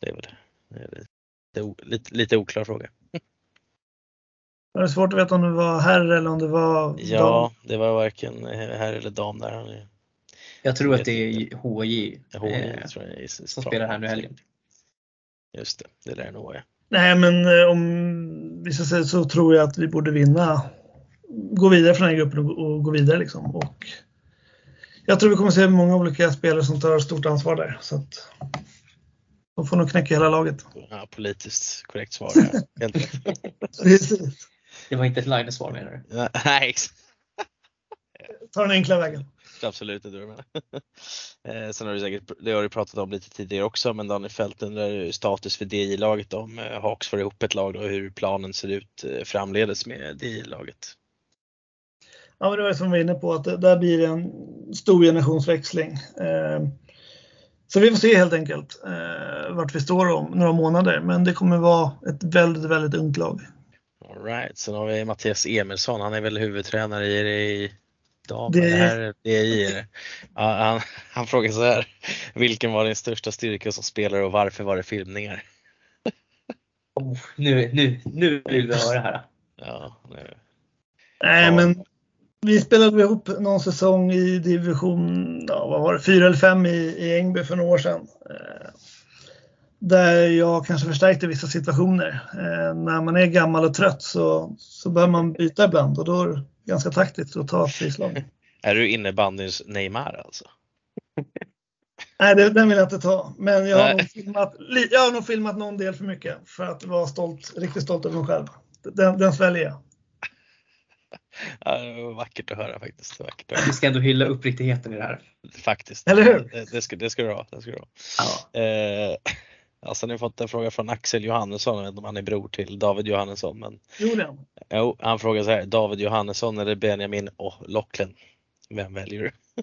Det är väl det är lite, lite, lite oklar fråga. Var det svårt att veta om det var herr eller om det var Ja, dam? det var varken herr eller dam där. Jag tror att det är HJ, HJ eh, tror jag, som spelar här nu helgen. Just det, det lär det nog vara. Nej, men eh, om vi ska säga så tror jag att vi borde vinna, gå vidare från den här gruppen och, och gå vidare liksom. Och jag tror vi kommer se många olika spelare som tar stort ansvar där. Så att de får nog knäcka hela laget. Ja, politiskt korrekt svar. Precis. Det var inte ett Line-svar menar du? Nej. Ta den enkla vägen. Absolut inte med. eh, sen har du säkert, det har du pratat om lite tidigare också, men Daniel Fält undrar status för DI-laget om eh, Hawks får ihop ett lag och hur planen ser ut eh, framledes med DI-laget. Ja, men det var som vi var inne på att det, där blir en stor generationsväxling. Eh, så vi får se helt enkelt eh, vart vi står om några månader, men det kommer vara ett väldigt, väldigt ungt lag. All right. Sen har vi Mattias Emilsson, han är väl huvudtränare i, i dam, det... här DI. Ja, han, han frågar så här, vilken var din största styrka som spelare och varför var det filmningar? Oh, nu, nu, nu vill vi höra det här. Ja, nu. Nej, ja. men vi spelade ihop någon säsong i division ja, vad var det, 4 eller 5 i, i Ängby för några år sedan. Där jag kanske förstärkte vissa situationer. Eh, när man är gammal och trött så, så bör man byta ibland och då är det ganska taktiskt att ta frislag. Är du innebandyns Neymar alltså? Nej, det, den vill jag inte ta. Men jag har, nog filmat, jag har nog filmat någon del för mycket för att vara stolt, riktigt stolt över mig själv. Den, den sväljer jag. Ja, det var vackert att höra faktiskt. Vackert att höra. Vi ska ändå hylla uppriktigheten i det här. Faktiskt. Eller hur? Det, det, ska, det ska du ha. Det ska du ha. Ja. Eh, alltså, har fått en fråga från Axel Johannesson, jag vet inte om han är bror till David Johannesson. Men, jo, jo, han frågar så här, David Johannesson eller Benjamin och Locklen? Vem väljer du?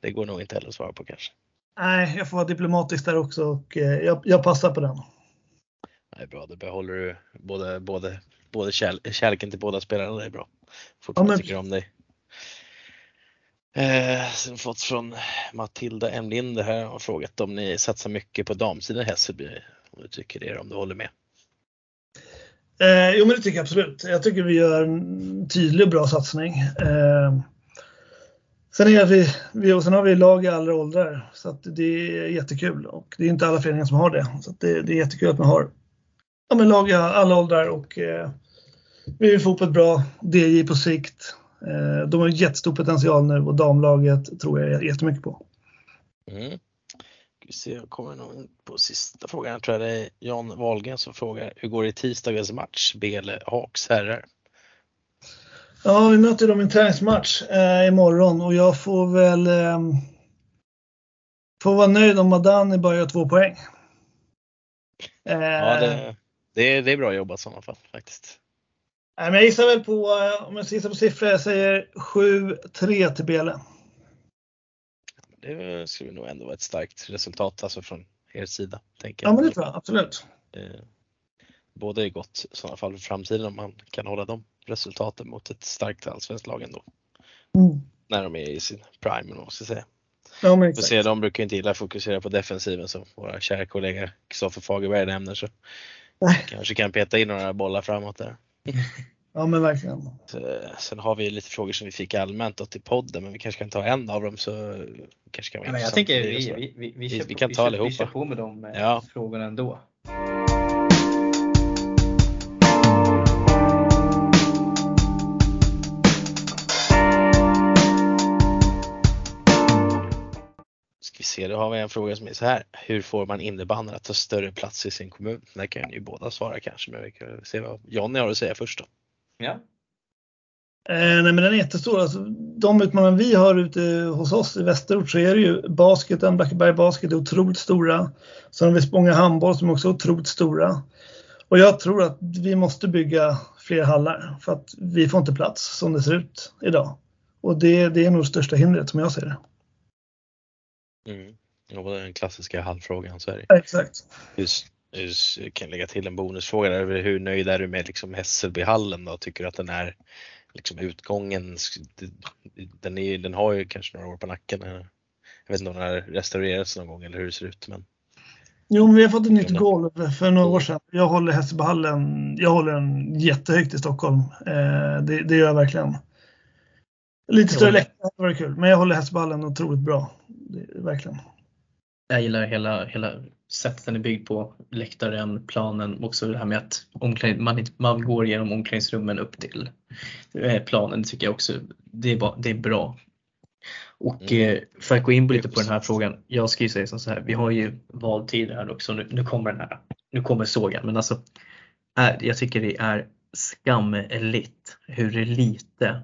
det går nog inte heller att svara på kanske. Nej, jag får vara diplomatisk där också och eh, jag, jag passar på den. Nej, bra, då behåller du både, både, både kärl kärleken till båda spelarna. Det är bra. Fortfarande ja, men... tycker om dig. Eh, sen fått från Matilda M. Linder här och frågat om ni satsar mycket på damsidan i Hässelby. Om du tycker det, om du håller med? Eh, jo, men det tycker jag absolut. Jag tycker vi gör en tydlig och bra satsning. Eh, sen, är vi, vi, och sen har vi lag i alla åldrar så att det är jättekul och det är inte alla föreningar som har det. Så det, det, är jättekul att man har ja, men lag i alla åldrar och eh, vi vill få upp ett bra DJ på sikt. Eh, de har jättestor potential nu och damlaget tror jag jättemycket på. Mm. Se, jag kommer nog på sista frågan. Jag tror det är Jan Wahlgren som frågar hur går det i tisdagens match, Bele Haks herrar? Ja, vi möter dem i en träningsmatch eh, imorgon och jag får väl eh, får vara nöjd om Madani bara gör två poäng. Eh, ja, det, det, är, det är bra jobbat i sådana fall faktiskt. Nej, men jag gissar väl på, eh, om jag ska gissa på siffror, jag säger 7-3 till Bele. Det skulle nog ändå vara ett starkt resultat alltså från er sida. Tänker jag. Ja, men det tror jag absolut. Eh, båda är gott i sådana fall för framtiden om man kan hålla de resultaten mot ett starkt allsvenskt lag ändå. Mm. När de är i sin prime, om ska säga. Ja, men exakt. Se, de brukar inte gilla att fokusera på defensiven som våra kära kollega Kristoffer Fagerberg nämner så Nej. kanske kan peta in några bollar framåt där. Ja men verkligen. Sen har vi lite frågor som vi fick allmänt då till podden men vi kanske kan ta en av dem så kanske kan vara ja, Jag tänker vi, vi, vi, vi, vi, vi kan ta allihopa. Vi kör på med de eh, ja. frågorna ändå. Se, då har vi en fråga som är så här. Hur får man innebandyn att ta större plats i sin kommun? Det kan ju båda svara kanske men vi kan se vad Jonny har att säga först då. Ja. Eh, nej men den är jättestor. Alltså, de utmaningar vi har ute hos oss i Västerort så är det ju basketen, Blackeberg Basket är otroligt stora. Sen har vi Spånga handboll som också är otroligt stora. Och jag tror att vi måste bygga fler hallar för att vi får inte plats som det ser ut idag. Och det, det är nog största hindret som jag ser det. Mm. Ja, det är den klassiska hallfrågan så är det. Exakt. Hur, Jag kan lägga till en bonusfråga där. Hur nöjd är du med liksom Hässelbyhallen då? Tycker du att den är liksom utgången? Den, är, den har ju kanske några år på nacken. Jag vet inte om den har restaurerats någon gång eller hur det ser ut. Men... Jo, men vi har fått ett nytt golv för några år sedan. Jag håller Hässelbyhallen, jag håller den jättehögt i Stockholm. Eh, det, det gör jag verkligen. Lite större läktare var det kul, men jag håller Hässelbyhallen otroligt bra. Det, verkligen. Jag gillar hela, hela sättet den är byggd på. Läktaren, planen, också det här med att man, man går genom omklädningsrummen upp till eh, planen. Det tycker jag också det är, bara, det är bra. Och mm. Eh, för att gå in lite på den här frågan. Jag ska ju säga så här, vi har ju valtider här också. Nu, nu kommer den här, nu kommer sågen. Men alltså, är, jag tycker det är skamligt hur lite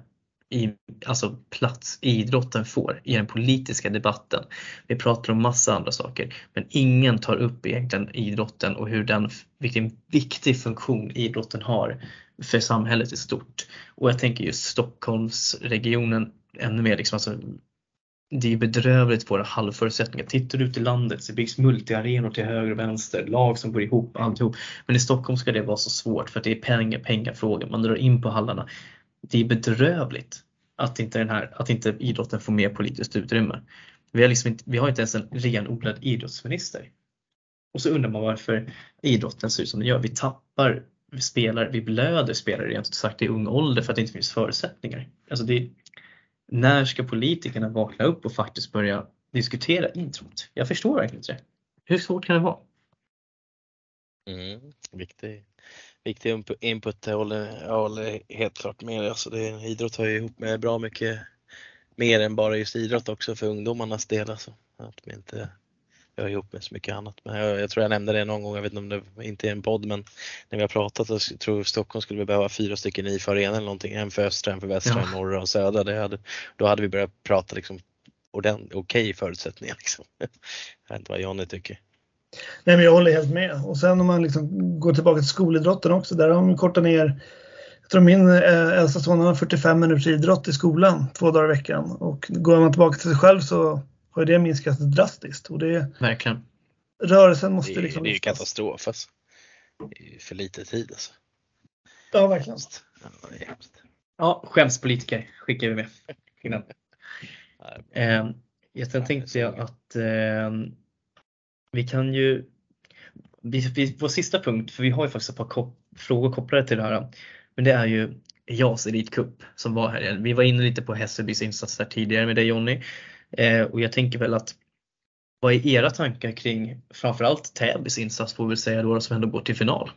i, alltså plats idrotten får i den politiska debatten. Vi pratar om massa andra saker men ingen tar upp egentligen idrotten och hur den, vilken viktig funktion idrotten har för samhället i stort. Och jag tänker just Stockholmsregionen ännu mer. Liksom, alltså, det är bedrövligt våra halvförutsättningar. Tittar du ut i landet så byggs multiarenor till höger och vänster, lag som går ihop, alltihop. Men i Stockholm ska det vara så svårt för att det är pengar, pengafrågan. Man drar in på hallarna det är bedrövligt att inte, den här, att inte idrotten får mer politiskt utrymme. Vi har, liksom inte, vi har inte ens en renodlad idrottsminister. Och så undrar man varför idrotten ser ut som den gör. Vi tappar spelare, vi blöder spelare rent ut sagt i ung ålder för att det inte finns förutsättningar. Alltså det, när ska politikerna vakna upp och faktiskt börja diskutera introt? Jag förstår verkligen inte det. Hur svårt kan det vara? Mm, viktig, viktig input. Jag håller, jag håller helt klart med. Alltså det, idrott har ju ihop med bra mycket mer än bara just idrott också för ungdomarnas del. Alltså. Att de inte hör ihop med så mycket annat. Men jag, jag, tror jag nämnde det någon gång, jag vet inte om det inte är en podd, men när vi har pratat så tror Stockholm skulle vi behöva fyra stycken IFA arenor eller någonting. En för östra, en för västra, en norra och södra. Det hade, då hade vi börjat prata liksom okej okay förutsättningar. Liksom. Jag vet inte vad Jonny tycker. Nej, men jag håller helt med. Och sen om man liksom går tillbaka till skolidrotten också, där har de kortat ner jag tror min eh, äldsta son har 45 minuters idrott i skolan två dagar i veckan. Och går man tillbaka till sig själv så har det minskat drastiskt. Och det, Verkligen. Rörelsen måste det är, liksom... Det är ju katastrof alltså. Det är för lite tid alltså. Ja, verkligen. Ja, ja skämspolitiker skickar vi med. Innan. Eh, jag tänkte jag att eh, vi kan ju, vi, vi, vår sista punkt, för vi har ju faktiskt ett par kop, frågor kopplade till det här, men det är ju JAS Elitcup som var här. Vi var inne lite på Hässelbys insats där tidigare med dig Jonny eh, och jag tänker väl att vad är era tankar kring framförallt Täbys insats får vi väl säga då som ändå går till final?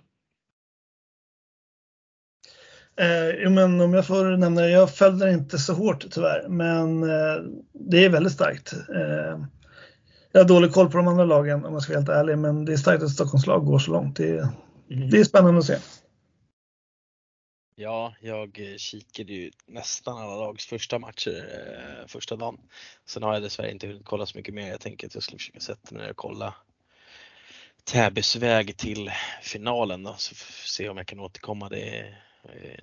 Eh, men om jag får nämna det, jag följde det inte så hårt tyvärr, men eh, det är väldigt starkt. Eh, jag har dålig koll på de andra lagen om jag ska vara helt ärlig, men det är starkt att Stockholms lag går så långt. Det är, mm. det är spännande att se. Ja, jag kikade ju nästan alla lags första matcher eh, första dagen. Sen har jag dessvärre inte hunnit kolla så mycket mer. Jag tänker att jag skulle försöka sätta mig ner och kolla Täbys väg till finalen då, så se om jag kan återkomma det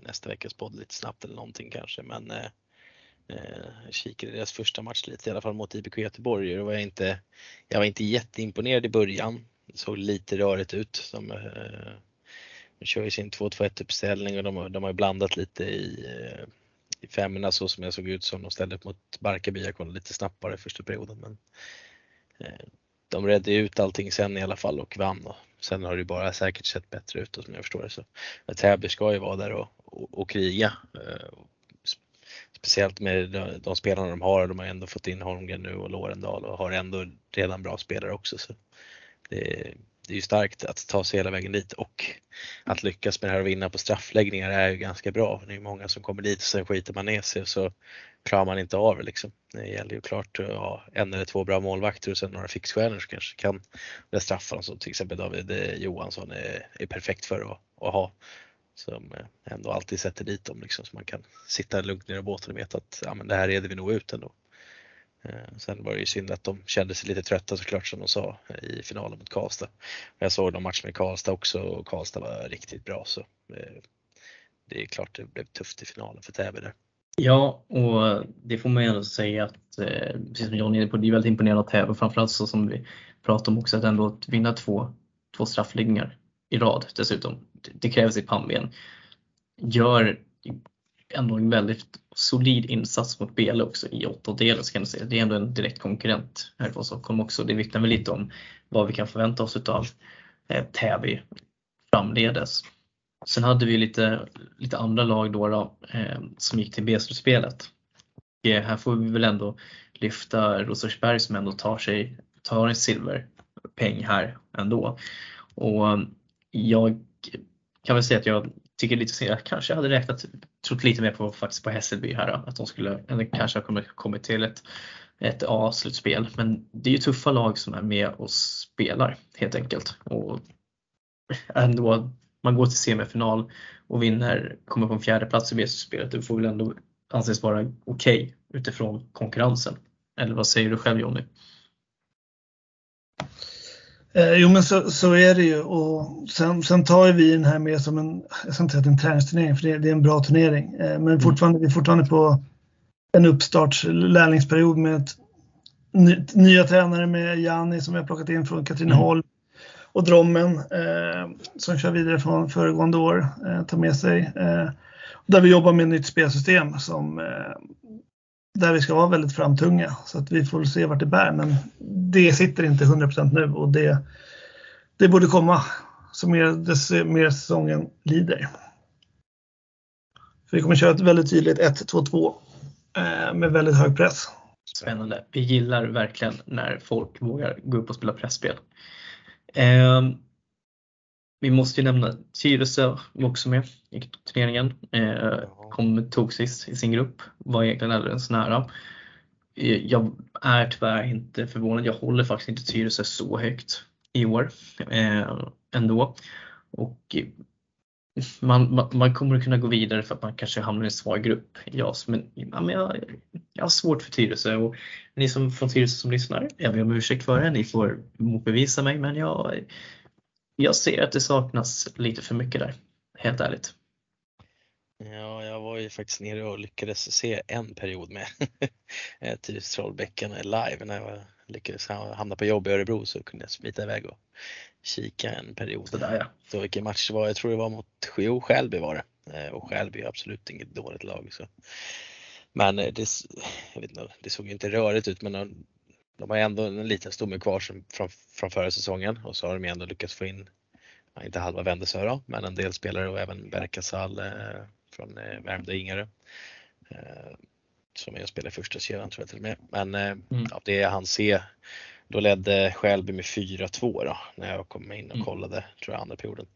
nästa veckas podd lite snabbt eller någonting kanske. Men eh, Eh, kikade deras första match lite i alla fall mot IBK Göteborg. Då var jag, inte, jag var inte jätteimponerad i början. Det såg lite rörigt ut. De, eh, de kör ju sin 2-2-1 uppställning och de, de har blandat lite i, eh, i femmorna så som jag såg ut som de ställde upp mot Barkarby. Jag kollade lite snabbare i första perioden. Men, eh, de redde ut allting sen i alla fall och vann. Och sen har det bara säkert sett bättre ut som jag förstår det. Så Täby ska ju vara där och, och, och kriga. Speciellt med de, de spelarna de har. De har ändå fått in Holmgren nu och Lorendal och har ändå redan bra spelare också. Så det, det är ju starkt att ta sig hela vägen dit och att lyckas med det här och vinna på straffläggningar är ju ganska bra. Det är många som kommer dit och sen skiter man ner sig och så klarar man inte av det liksom. Det gäller ju klart att ha en eller två bra målvakter och sen några fixstjärnor som kanske kan straffa dem, som till exempel David Johansson är, är perfekt för att, att ha som eh, ändå alltid sätter dit dem liksom, så man kan sitta lugnt ner i båten och veta att ja, men det här reder vi nog ut ändå. Eh, sen var det ju synd att de kände sig lite trötta såklart som de sa eh, i finalen mot Karlstad. Jag såg de match med Karlstad också och Karlstad var riktigt bra så det är klart det blev tufft i finalen för Täby där. Ja, och det får man ju ändå säga att, precis som John är på, det är väldigt imponerande av Täby framförallt så som vi pratade om också att ändå vinna två två straffläggningar i rad dessutom. Det krävs i pannben. Gör ändå en väldigt solid insats mot Bele också i åttondelen ska jag säga. Det är ändå en direkt konkurrent här från Stockholm också. Det vittnar väl lite om vad vi kan förvänta oss utav eh, Täby framledes. Sen hade vi lite, lite andra lag då, då eh, som gick till B-slutspelet. Eh, här får vi väl ändå lyfta Rosersberg som ändå tar, sig, tar en silverpeng här ändå. Och eh, jag kan väl säga att jag tycker lite senare, jag kanske hade räknat, trott lite mer på faktiskt på Hässelby här att de skulle, eller kanske ha kommit, kommit till ett, ett A-slutspel. Men det är ju tuffa lag som är med och spelar helt enkelt. Och ändå, man går till semifinal och vinner, kommer på en fjärde plats i B-slutspelet. Det får väl ändå anses vara okej okay utifrån konkurrensen. Eller vad säger du själv Jonny? Eh, jo men så, så är det ju och sen, sen tar vi den här med som en, jag ska inte säga att det är en träningsturnering för det, det är en bra turnering. Eh, men mm. fortfarande, vi är fortfarande på en uppstarts lärlingsperiod med ett, ny, nya tränare med Janni som vi har plockat in från Katrineholm mm. och Drommen eh, som kör vidare från föregående år, eh, tar med sig. Eh, där vi jobbar med ett nytt spelsystem som eh, där vi ska vara väldigt framtunga. Så att vi får se vart det bär. Men det sitter inte 100% nu och det, det borde komma så mer, desto mer säsongen lider. För vi kommer köra ett väldigt tydligt 1-2-2 eh, med väldigt hög press. Spännande. Vi gillar verkligen när folk vågar gå upp och spela pressspel. Eh, vi måste ju nämna Tyresö också med i turneringen. Eh, kom, tog sist i sin grupp, var egentligen alldeles nära. Eh, jag är tyvärr inte förvånad. Jag håller faktiskt inte Tyresö så högt i år eh, ändå. Och man, man, man, kommer att kunna gå vidare för att man kanske hamnar i en svag grupp. Ja, men, ja, men jag, jag har svårt för Tyresö och ni som från Tyresö som lyssnar, jag ber om ursäkt för det. Ni får motbevisa mig men jag, jag ser att det saknas lite för mycket där, helt ärligt. Ja, jag var ju faktiskt nere och lyckades se en period med Tyresö Trollbäcken live när jag lyckades hamna på jobb i Örebro så kunde jag smita iväg och kika en period. Sådär, ja. Så vilken match det var, jag tror det var mot jo, Skälby var det. Eh, och Skälby är absolut inget dåligt lag. Så. Men eh, det, jag vet inte, det såg inte rörigt ut men de har ändå en liten stomme kvar som, från, från förra säsongen och så har de ändå lyckats få in, inte halva då, men en del spelare och även Berkasall eh, från eh, Värmdö Ingarö. Eh, som är och spelar första kedjan tror jag till och med. Men eh, mm. av det jag hann se, då ledde Skälby med 4-2 då när jag kom in och mm. kollade, tror jag, andra perioden.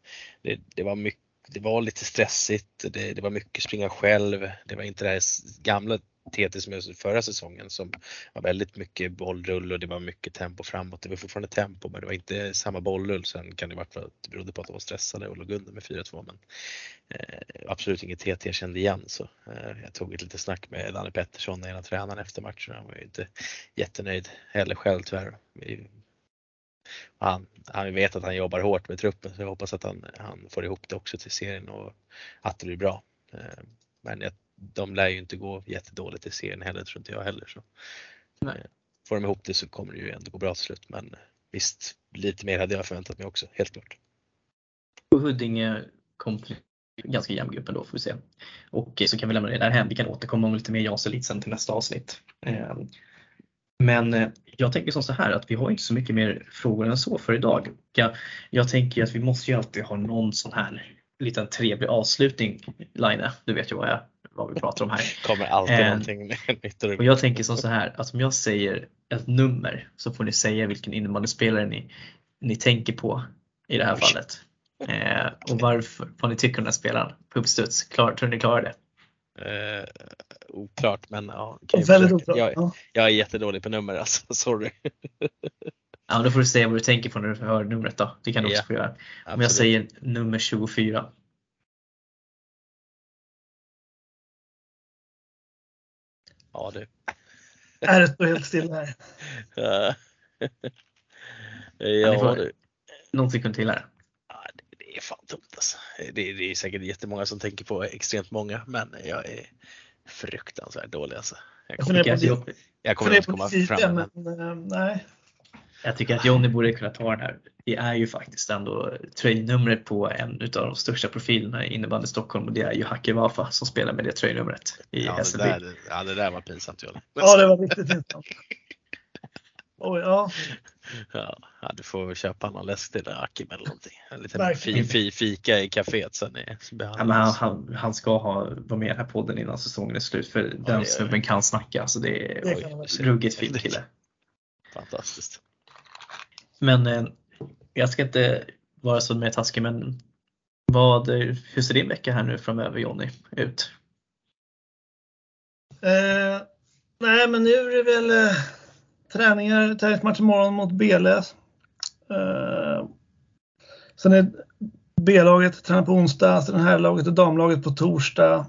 Det, det var mycket det var lite stressigt, det, det, var mycket springa själv, det var inte det här gamla TT som jag förra säsongen som var väldigt mycket bollrull och det var mycket tempo framåt. Det var fortfarande tempo men det var inte samma bollrull. Sen kan det vara för att det berodde på att de var stressade och låg under med 4-2 men eh, absolut inget TT jag kände igen så eh, jag tog ett litet snack med Danne Pettersson, en av tränarna efter matchen. Han var ju inte jättenöjd heller själv tyvärr. Han, han vet att han jobbar hårt med truppen så jag hoppas att han, han får ihop det också till serien och att det blir bra. Eh, men jag de lär ju inte gå jättedåligt i serien heller tror inte jag heller. Så. Nej. Eh, får de ihop det så kommer det ju ändå gå bra till slut men visst, lite mer hade jag förväntat mig också, helt klart. Och Huddinge kom till ganska jämn grupp ändå får vi se. Och så kan vi lämna det där hem. Vi kan återkomma om lite mer JAS Elite till nästa avsnitt. Ehm, men eh, jag tänker som så här att vi har inte så mycket mer frågor än så för idag. Jag, jag tänker att vi måste ju alltid ha någon sån här liten trevlig avslutning, Line. Du vet ju vad jag vad vi pratar om här. kommer alltid eh, någonting nytt. Och jag tänker som så här att om jag säger ett nummer så får ni säga vilken innebandyspelare ni, ni tänker på i det här fallet. Eh, och varför, vad ni tycker om den här spelaren på uppstuds. Klar, tror ni klarar det? Eh, oklart men ja. Väldigt oklart. Jag, jag, är jättedålig på nummer alltså, sorry. ja, då får du säga vad du tänker på när du hör numret då. Det kan du också få göra. Om jag säger nummer 24. Ja du. det står helt stilla här. ja, du. Någon sekund till här. Ja, det, det är fan tomt alltså. Det, det är säkert jättemånga som tänker på extremt många men jag är fruktansvärt dålig alltså. Jag kommer, jag, jag, jag kommer inte komma fram. Men, men, nej. Jag tycker att Jonny borde kunna ta den här. Det är ju faktiskt ändå tröjnumret på en av de största profilerna i innebandy Stockholm och det är ju Hacke Wafa som spelar med det tröjnumret i Ja, det SLB. där, ja, det där var pinsamt Jolle. Ja, det var riktigt intressant. Oj, ja, Ja, ja, du får köpa någon läsk till Akim eller någonting. En liten Verkligen. fi, fi, fika i kaféet sen i Ja, men han, han, han ska ha, vara med i den här podden innan säsongen är slut för den det är- snubben kan snacka. Så det är Det oj, ruggigt fin kille. Fantastiskt. Men eh, jag ska inte vara så mer taskig men vad, hur ser din vecka här nu framöver Jonny ut? Eh, nej, men nu är det väl eh, träningar, träningsmatch imorgon mot Bele. Eh, sen är B-laget tränar på onsdag, sen herrlaget och damlaget på torsdag.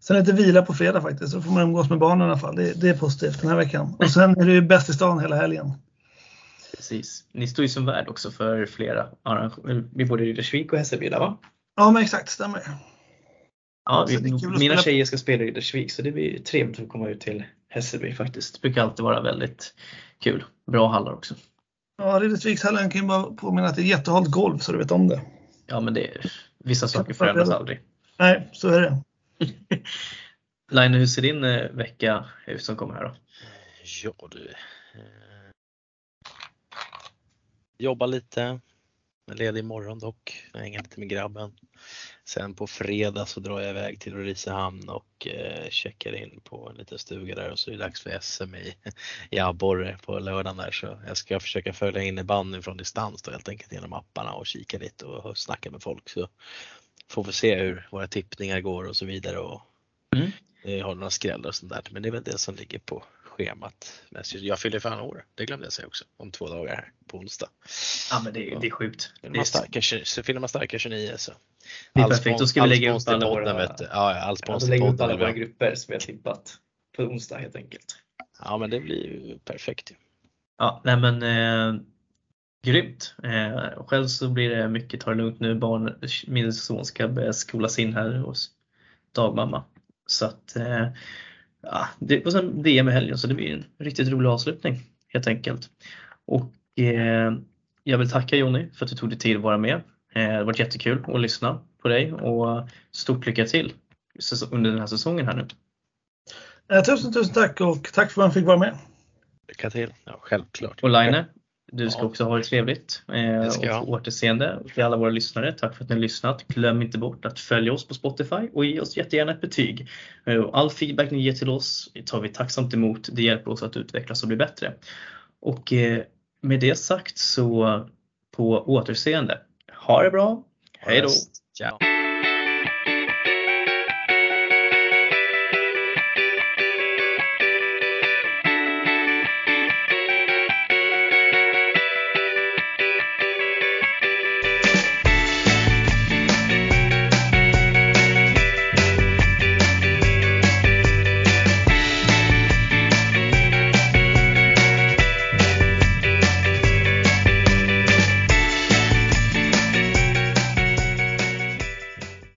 Sen lite vila på fredag faktiskt, så får man umgås med barnen i alla fall. Det, det är positivt den här veckan. Och sen är det ju bäst i stan hela helgen. Precis. Ni står ju som värd också för flera arrangemang. Vi både Riddersvik och Hässelby va? Ja, men exakt, stämmer. Ja, vi, mina spela- tjejer ska spela i Riddersvik så det blir trevligt att komma ut till Hässelby faktiskt. Det brukar alltid vara väldigt kul. Bra hallar också. Ja, Riddersvikshallen kan ju bara påminna att det är jättehalt golv så du vet om det. Ja men det är, vissa saker förändras aldrig. Nej, så är det. Line, hur ser din eh, vecka ut som kommer här då? Ja du. Jobba lite. Jag är ledig imorgon dock. Jag hänger lite med grabben. Sen på fredag så drar jag iväg till Ulricehamn och eh, checkar in på en liten stuga där och så är det dags för SM i, i Abborre på lördagen där så jag ska försöka följa innebandyn från distans då helt enkelt genom apparna och kika lite och snacka med folk så får vi se hur våra tippningar går och så vidare och Mm. har några skrällar och sånt där men det är väl det som ligger på schemat. Men Jag fyller fan år, det glömde jag säga också, om två dagar här på onsdag. Ja men det, det är sjukt. Fyller Det man är, starka, 20 så fyller man starka 29 så. det är All perfekt. Då ska vi lägga upp alla podden, våra. Ja, ja, all ja, vi upp alla våra grupper som vi har tippat på onsdag helt enkelt. Ja men det blir ju perfekt. Ja, nej men eh, grymt. Eh, själv så blir det mycket ta det lugnt nu. Barn, min son ska börja skolas in här hos dagmamma. Så att eh, ja, det, och sen DM i helgen så det blir en riktigt rolig avslutning helt enkelt. Och eh, jag vill tacka Jonny för att du tog dig tid att vara med. Eh, det har varit jättekul att lyssna på dig och stort lycka till under den här säsongen här nu. Eh, tusen, tusen tack och tack för att man fick vara med. Lycka till. Ja, självklart. Och Line, du ska Ja. också ha det trevligt. Eh, Det och på återseende Och till alla våra lyssnare. Tack för att ni har lyssnat. Glöm inte bort att följa oss på Spotify och ge oss jättegärna ett betyg. Eh, All feedback ni ger till oss tar vi tacksamt emot. Det hjälper oss att utvecklas och bli bättre. Och eh, med det sagt så på återseende. Ha det bra. Hej då!